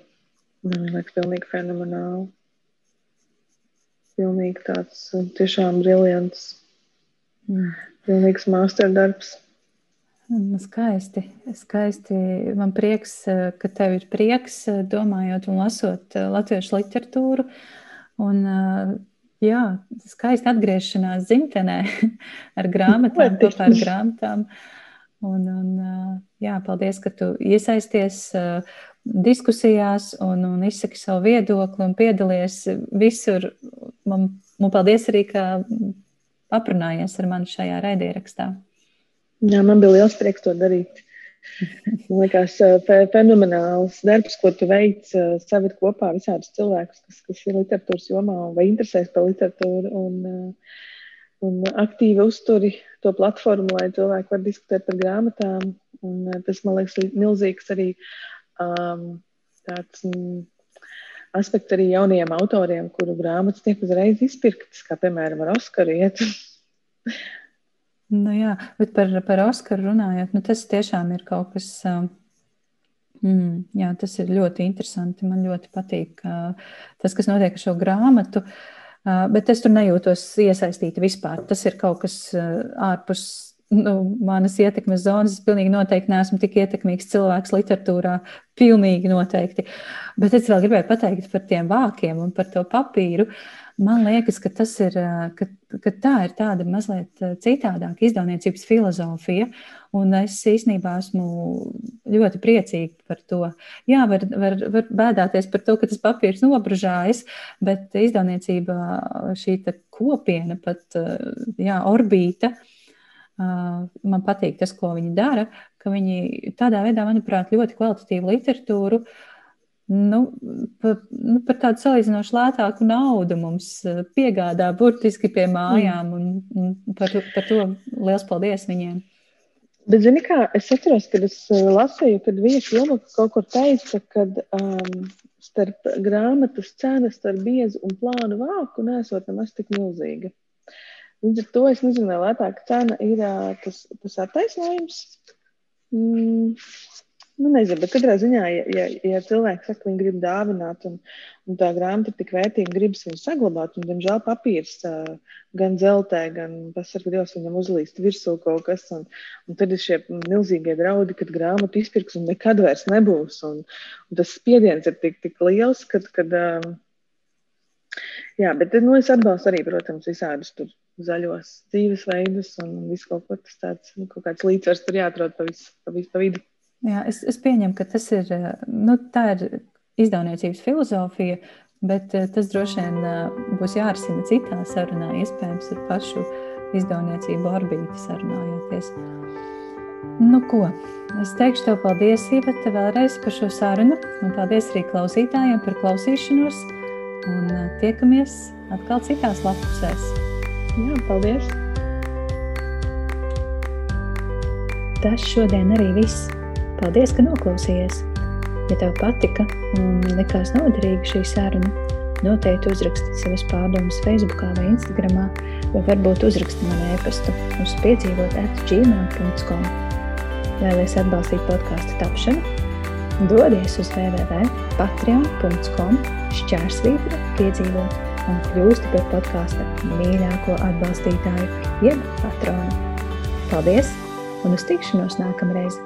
Man liekas, pilnīgi fenomenāli. Pilnīgi tāds tiešām briljants. Mm. Pilnīgs mākslinieks. Nu, skaisti, skaisti. Man prieks, ka tev ir prieks, domājot un lasot latviešu literatūru. Un, jā, skaisti atgriešanās dzimtenē ar grāmatām, kopā ar grāmatām. Un, un, jā, paldies, ka tu iesaisties diskusijās un, un izsaki savu viedokli un piedalies visur. Man, man paldies arī, ka aprunājies ar mani šajā raidierakstā. Jā, man bija liels prieks to darīt. Man liekas, fenomenāls darbs, ko tu veic, saviet kopā visādus cilvēkus, kas, kas ir literatūras jomā vai interesēs par literatūru. Un, un aktīvi uzturi to platformu, lai cilvēki var diskutēt par grāmatām. Un tas, man liekas, ir milzīgs arī um, tāds mm, aspekts arī jauniem autoriem, kuru grāmatas tiek uzreiz izpirktas, kā piemēram ar Oskaru iet. nu, jā, bet par, par Oskaru runājot, nu, tas tiešām ir kaut kas. Mm, jā, tas ir ļoti interesanti. Man ļoti patīk uh, tas, kas notiek ar šo grāmatu. Uh, bet es tur nejūtos iesaistīta vispār. Tas ir kaut kas ārpus nu, manas ietekmes zonas. Es pilnīgi noteikti neesmu tik ietekmīgs cilvēks literatūrā. Pilnīgi noteikti. Bet es vēl gribēju pateikt par tiem vākiem un par to papīru. Man liekas, ka, ir, ka, ka tā ir tāda mazliet citādāka izdevniecības filozofija. Un es īstenībā esmu ļoti priecīga par to. Jā, var, var, var bēdāties par to, ka tas papīrs nobružājas, bet izdevniecība šī kopiena, pat jā, orbīta, uh, man patīk tas, ko viņi dara, ka viņi tādā veidā, manuprāt, ļoti kvalitatīvu literatūru. Nu, par, nu, par tādu salīdzinoši lētāku naudu mums piegādā burtiski pie mājām, un, un par, par to liels paldies viņiem. Bet, zini, kā es atceros, kad es lasīju, kad viņa filma kaut kur teica, ka um, starp grāmatas cenas, starp biezu un plānu vāku nesot nemaz tik milzīga. Līdz ar to es nezinu, vai lētāka cena ir tas, tas attaisnojums. Mm, nu, nezinu, bet katrā ziņā, ja, ja, ja cilvēks saka, ka viņi grib dāvināt, un, un tā grāmata ir tik vērtīga, gribas viņu saglabāt, un, diemžēl, papīrs gan zeltē, gan pasargā Dievs viņam uzlīst virsū kaut kas, un, un tad ir šie milzīgie draudi, kad grāmatu izpirks un nekad vairs nebūs, un, un tas spiediens ir tik, tik liels, kad, kad uh, jā, bet nu, es atbalstu arī, protams, visādus tur zaļos dzīvesveidus un visu kaut ko tāds, nu, kaut kāds līdzsvars tur jāatrod pa visu, pa visu pa vidu. Jā, es, es pieņemu, ka tas ir, nu, tā ir izdevniecības filozofija, bet eh, tas droši vien eh, būs jārisina citā sarunā, iespējams, ar pašu izdevniecību orbīti sarunājoties. Nu, ko? Es teikšu tev paldies, Iveta, vēlreiz par šo sarunu, un paldies arī klausītājiem par klausīšanos, un tiekamies atkal citās lapusēs. Jā, paldies! Tas šodien arī viss. Paldies, ka noklausījies! Ja tev patika un likās noderīga šī saruna, noteikti uzraksti savas pārdomas Facebook vai Instagram, vai varbūt uzraksti man e-pastu uz piedzīvot atgmail.com vēlaties atbalstīt podkāstu tapšanu, dodies uz www.patreon.com šķērsvītra piedzīvot un kļūsti par podkāsta mīļāko atbalstītāju, jeb patronu. Paldies un uz tikšanos nākamreiz!